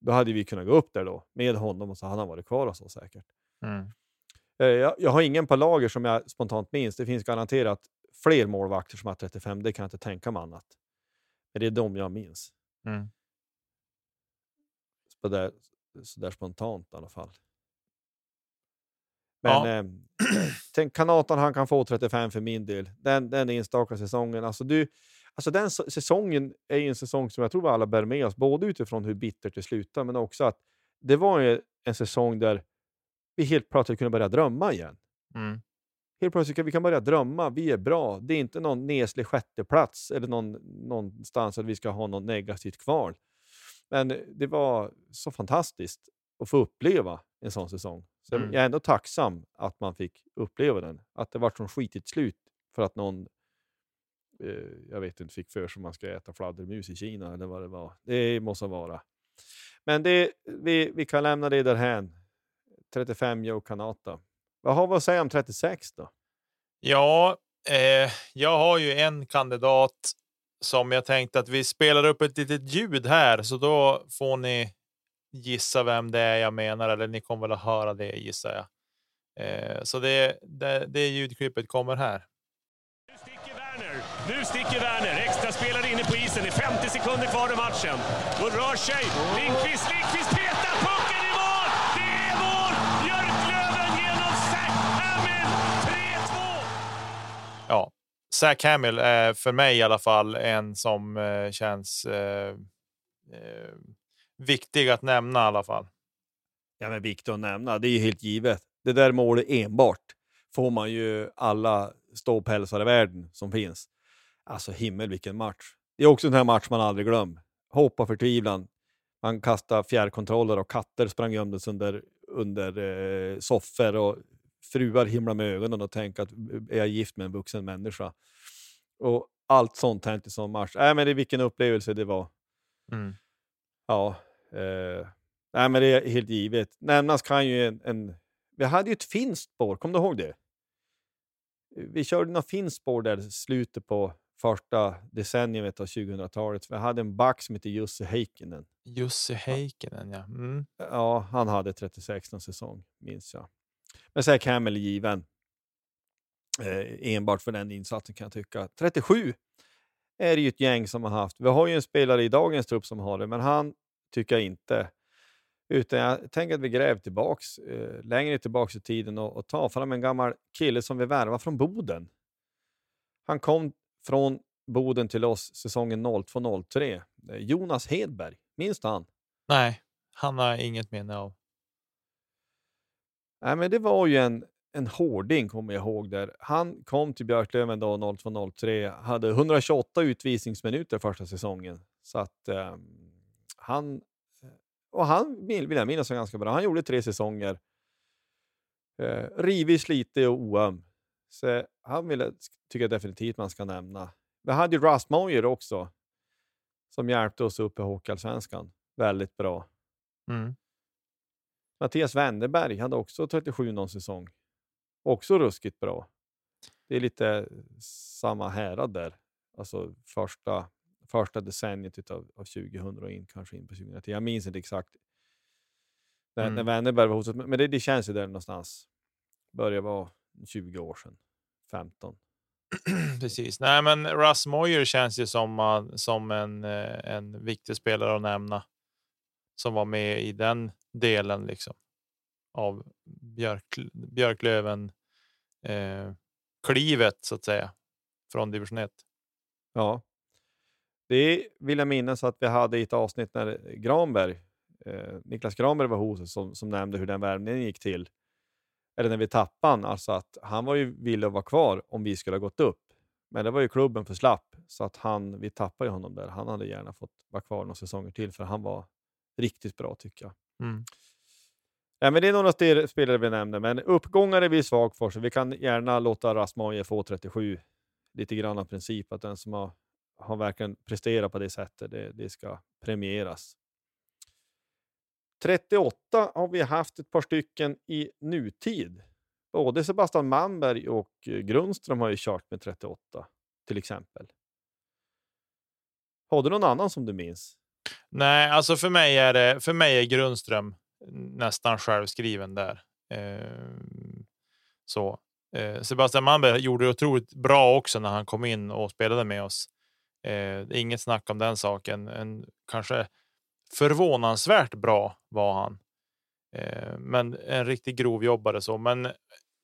då hade vi kunnat gå upp där då med honom och så hade han varit kvar och så säkert. Mm. Eh, Jag, jag har ingen på lager som jag spontant minns. Det finns garanterat fler målvakter som har 35. Det kan jag inte tänka mig annat. Men det är de jag minns. Mm. Så där, så där spontant i alla fall. Men Ja. eh, tänk Kanatan han kan få 35 för min del. Den, den enstaka säsongen. Alltså du, alltså den säsongen är ju en säsong som jag tror vi alla bär med oss. Både utifrån hur bittert det slutar men också att det var ju en säsong där vi helt plötsligt kunde börja drömma igen. Mm. Helt plötsligt kan vi kan börja drömma. Vi är bra. Det är inte någon neslig sjätteplats eller någon, någonstans att vi ska ha något negativt kval. Men det var så fantastiskt att få uppleva en sån säsong. Så Mm. Jag är ändå tacksam att man fick uppleva den. Att det var så skitigt slut för att någon, eh, jag vet inte, fick för sig att man ska äta fladdermus i Kina eller vad det var. Det måste vara. Men det, vi, vi kan lämna det därhän. 35 Joe Kanata. Vad har vi att säga om 36 då? Ja, eh, jag har ju en kandidat som jag tänkte att vi spelar upp ett litet ljud här, så då får ni gissa vem det är jag menar, eller ni kommer väl att höra det gissar jag. Eh, så det, det, det ljudklippet kommer här. Nu sticker Werner. Nu sticker Werner. Extra spelare inne på isen. Det är 50 sekunder kvar i matchen. Då rör sig Lindqvist. Lindqvist Ja, Zach Hamill är för mig i alla fall en som eh, känns eh, eh, viktig att nämna i alla fall. Ja, men viktig att nämna, det är ju helt givet. Det där målet enbart får man ju alla ståpälsar i världen som finns. Alltså himmel vilken match. Det är också en här match man aldrig glömmer. Hopp och förtvivlan. Man kastade fjärrkontroller och katter sprang gömdes under, under eh, soffor och fruar himla med ögonen och tänkte att är jag gift med en vuxen människa? Och allt sånt hänt i sån match. Äh, men det, vilken upplevelse det var. Mm. Ja, eh, nej, men det är helt givet. Nämnas kan ju en, en... Vi hade ju ett finskt spår, kommer du ihåg det? Vi körde något finskt spår där slutet på första decenniet av 2000-talet. Vi hade en back som hette Jussi Heikkinen. Jussi Heikkinen, ja. Mm. Ja, han hade 36 någon säsong, minns jag. Men så är Camel given. Eh, enbart för den insatsen kan jag tycka. 37 är det ju ett gäng som har haft. Vi har ju en spelare i dagens trupp som har det, men han tycker jag inte. Utan jag tänker att vi gräver tillbaks, eh, längre tillbaks i tiden och, och tar fram en gammal kille som vi värvade från Boden. Han kom från Boden till oss säsongen 02-03. Eh, Jonas Hedberg, minns du han? Nej, han har inget minne av. Nej, men det var ju en, en hårding, kommer jag ihåg. där. Han kom till Björklöven då 02-03, hade 128 utvisningsminuter första säsongen. Så att eh, han... Och han vill jag minnas var ganska bra. Han gjorde tre säsonger. Eh, rivig, slitig och oöm. Så han ville, tycker jag definitivt man ska nämna. Vi hade ju Russ Moyer också, som hjälpte oss upp i Hockeyallsvenskan. Väldigt bra. Mm. Mattias Wennerberg hade också 37 någon säsong. Också ruskigt bra. Det är lite samma härad där. Alltså första, första decenniet utav, av 2000 och in, kanske in på 2010. Jag minns inte exakt när, Mm. när Wennerberg var hos oss, men det, det känns ju där någonstans. Börjar vara 20 år sedan. 15. Precis. Nej, men Russ Moyer känns ju som, uh, som en, eh, en viktig spelare att nämna. Som var med i den delen liksom av Björk, Björklöven eh, klivet så att säga från division 1. Ja. Det vill jag minnas att vi hade i ett avsnitt när eh, Granberg, eh, Niklas Granberg var hos oss som, som nämnde hur den värvningen gick till. Eller när vi tappade han, alltså att han var ju villig att vara kvar om vi skulle ha gått upp. Men det var ju klubben för slapp, så att han, vi tappade ju honom där. Han hade gärna fått vara kvar några säsonger till, för han var riktigt bra tycker jag. Mm. Ja, men det är några spelare vi nämner, men uppgångar är vi svag för, så vi kan gärna låta Rasmoje få 37. Lite grann av princip att den som har, har verkligen presterat på det sättet, det, det ska premieras. 38 har vi haft ett par stycken i nutid. Både Sebastian Manberg och eh, Grundström har ju kört med 38 till exempel. Har du någon annan som du minns? Nej, alltså för mig är det för mig är Grundström nästan självskriven där. Eh, så eh, Sebastian Malmberg gjorde det otroligt bra också när han kom in och spelade med oss. Eh, inget snack om den saken. En kanske förvånansvärt bra var han, eh, men en riktigt grov jobbare så. Men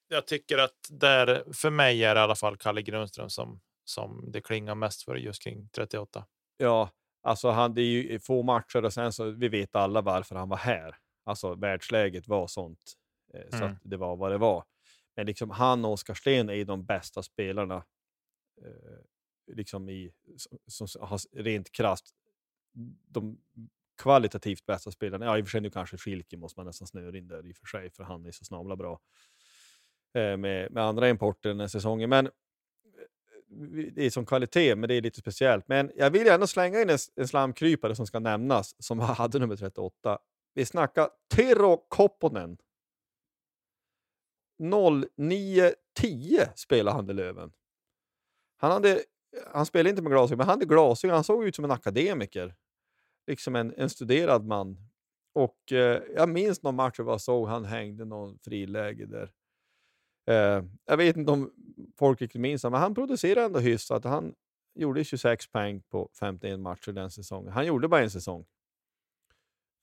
jag tycker att där för mig är det i alla fall Kalle Grundström som som det klingar mest för just kring 38. Ja, alltså han, det är ju få matcher och sen så vi vet alla varför han var här. Alltså världsläget var sånt. Eh, så Mm. att det var vad det var. Men liksom han och Oskar Sten är ju de bästa spelarna. Eh, liksom i, som, som har rent krasst de kvalitativt bästa spelarna. Ja, i och för sig nu kanske Schilke måste man nästan snöa in där i och för sig, för han är så snabla bra eh, med, med andra importer den här säsongen. Men det är som kvalitet, men det är lite speciellt. Men jag vill gärna slänga in en, en slamkrypare som ska nämnas, som hade nummer 38. Vi snackar Tero Kopponen. 09.10 spelade han i Löven. Han, hade, han spelade inte med glasögon, men han hade glasögon. Han såg ut som en akademiker. Liksom en, en studerad man. Och eh, jag minns någon match jag bara såg han hängde någon friläge där. Eh, jag vet inte om folk riktigt minns men han producerade ändå hyfsat. Han gjorde 26 poäng på 51 matcher den säsongen. Han gjorde bara en säsong.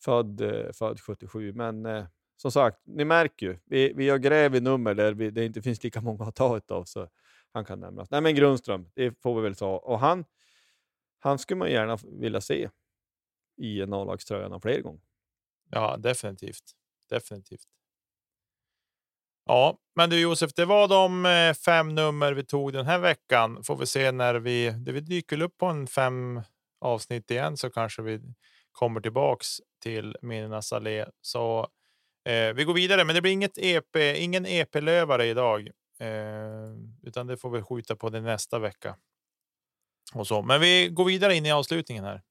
Född, eh, född 77, men eh, som sagt, ni märker ju. Vi, vi har gräv i nummer där vi, det inte finns lika många att ta av, så han kan nämnas. Nej, men Grundström, det får vi väl ta. Och han, han skulle man gärna vilja se i en A-lagströja någon fler gånger. Ja, definitivt. Definitivt. Ja, men du Josef, det var de eh, fem nummer vi tog den här veckan. Får vi se när vi, det vi dyker upp på en fem avsnitt igen så kanske vi kommer tillbaks till Minnenas allé. Så eh, vi går vidare, men det blir inget EP, ingen EP-lövare idag, eh, utan det får vi skjuta på det nästa vecka. och så. Men vi går vidare in i avslutningen här.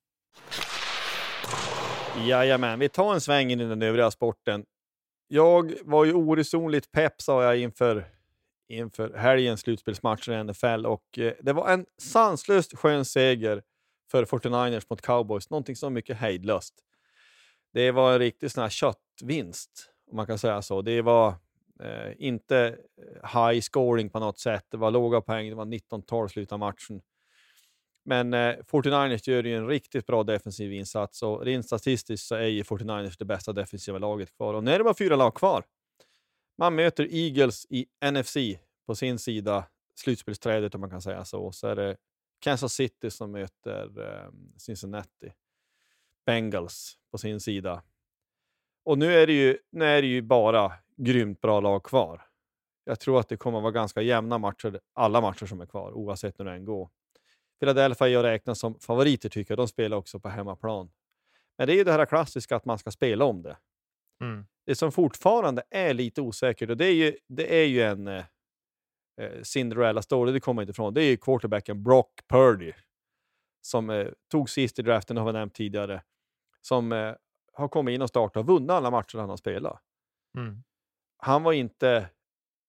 Jajamän, vi tar en sväng in i den övriga sporten. Jag var ju oresonligt pepp sa jag inför, inför helgens slutspelsmatcher i NFL och eh, det var en sanslöst skön seger för 49ers mot cowboys. Någonting som mycket hejdlöst. Det var en riktig sån här köttvinst, om man kan säga så. Det var eh, inte high scoring på något sätt. Det var låga poäng. Det var 19-12 slutet av matchen. Men eh, 49ers gör ju en riktigt bra defensiv insats och rent statistiskt så är ju 49ers det bästa defensiva laget kvar. Och nu är det bara fyra lag kvar. Man möter Eagles i NFC på sin sida, slutspelsträdet om man kan säga så. Så är det Kansas City som möter eh, Cincinnati. Bengals på sin sida. Och nu är, det ju, nu är det ju bara grymt bra lag kvar. Jag tror att det kommer att vara ganska jämna matcher, alla matcher som är kvar, oavsett hur det än går. Philadelphia jag räknas som favoriter tycker jag. De spelar också på hemmaplan. Men det är ju det här klassiska att man ska spela om det. Mm. Det som fortfarande är lite osäkert, och det är ju, det är ju en eh, Cinderella story, det kommer inte ifrån. Det är ju quarterbacken Brock Purdy som eh, tog sist i draften, har vi nämnt tidigare, som eh, har kommit in och startat och vunnit alla matcher han har spelat. Mm. Han var inte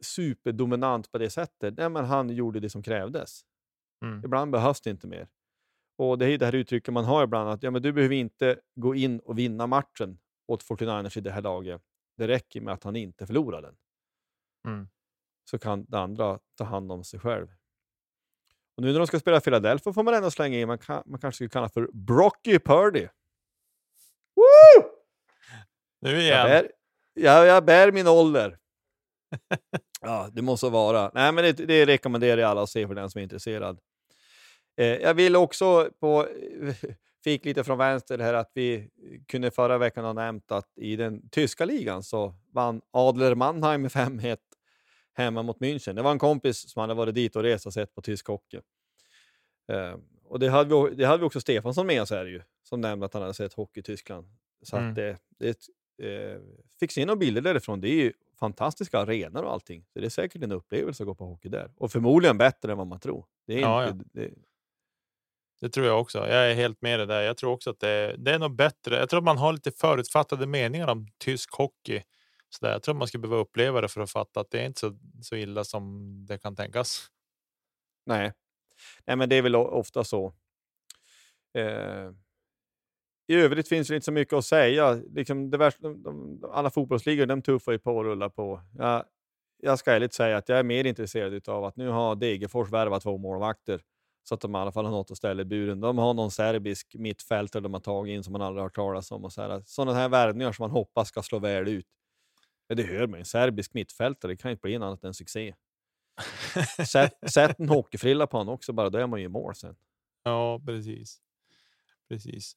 superdominant på det sättet, Nej, men han gjorde det som krävdes. Mm. Ibland behövs det inte mer. Och Det är det här uttrycket man har ibland, att ja, men du behöver inte gå in och vinna matchen åt 49ers i det här laget. Det räcker med att han inte förlorar den. Mm. Så kan det andra ta hand om sig själv. Och nu när de ska spela Philadelphia får man ändå slänga in, man, kan, man kanske skulle kalla för Brocky Purdy. Woo! Nu Jag igen. bär, jag, jag bär min ålder. ja, det måste vara. Nej, men det, det rekommenderar jag alla att se för den som är intresserad. Eh, jag vill också på, fick lite från vänster här att vi kunde förra veckan ha nämnt att i den tyska ligan så vann Adler Mannheim med 5-1 hemma mot München. Det var en kompis som hade varit dit och rest och sett på tysk hockey. Eh, och det hade, vi, det hade vi också Stefansson med oss här ju, som nämnde att han hade sett hockey i Tyskland. Så Mm. att det, det eh, fick se några bilder därifrån. Det är ju fantastiska arenor och allting. Så det är säkert en upplevelse att gå på hockey där. Och förmodligen bättre än vad man tror. Det är Ja, inte, Det, det tror jag också. Jag är helt med dig där. Jag tror också att det, det är nog bättre. Jag tror att man har lite förutfattade meningar om tysk hockey. Så där. Jag tror man ska behöva uppleva det för att fatta att det är inte så, så illa som det kan tänkas. nej. nej, men det är väl ofta så. Eh, I övrigt finns det inte så mycket att säga. Liksom det värsta, de, de, alla fotbollsligor de tuffar ju på och rullar på. Jag, jag ska ärligt säga att jag är mer intresserad av att nu har Degerfors värvat två målvakter så att de i alla fall har något att ställa i buren. De har någon serbisk mittfältare de har tagit in som man aldrig har hört talas om. Och så här. Sådana här värvningar som man hoppas ska slå väl ut. Ja, det hör man ju. Serbisk mittfältare det kan inte bli något annat än succé. Sätt, sätt en hockeyfrilla på honom också bara, då är man ju i mål sen. Ja, precis. Precis.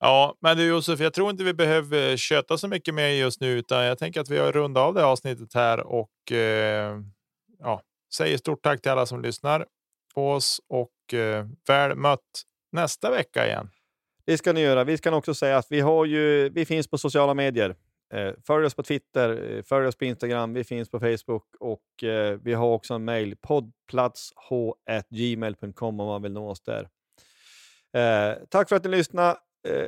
Ja, men du Josef, jag tror inte vi behöver köta så mycket mer just nu, utan jag tänker att vi har rundat av det här avsnittet här och eh, ja, säger stort tack till alla som lyssnar på oss och eh, väl mött nästa vecka igen. Det ska ni göra. Vi kan också säga att vi, har ju, vi finns på sociala medier. Eh, följ oss på Twitter, eh, följ oss på Instagram, vi finns på Facebook och eh, vi har också en mejl, poddplatsh.gmail.com om man vill nå oss där. Eh, tack för att ni lyssnade. Eh,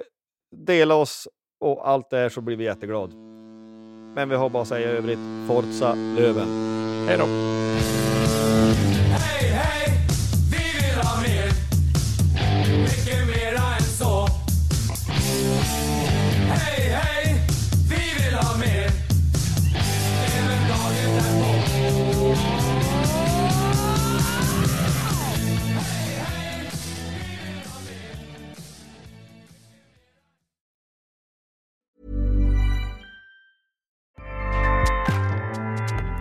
dela oss och allt det här så blir vi jätteglada. Men vi har bara att säga i övrigt, Forza Löven. Hej då!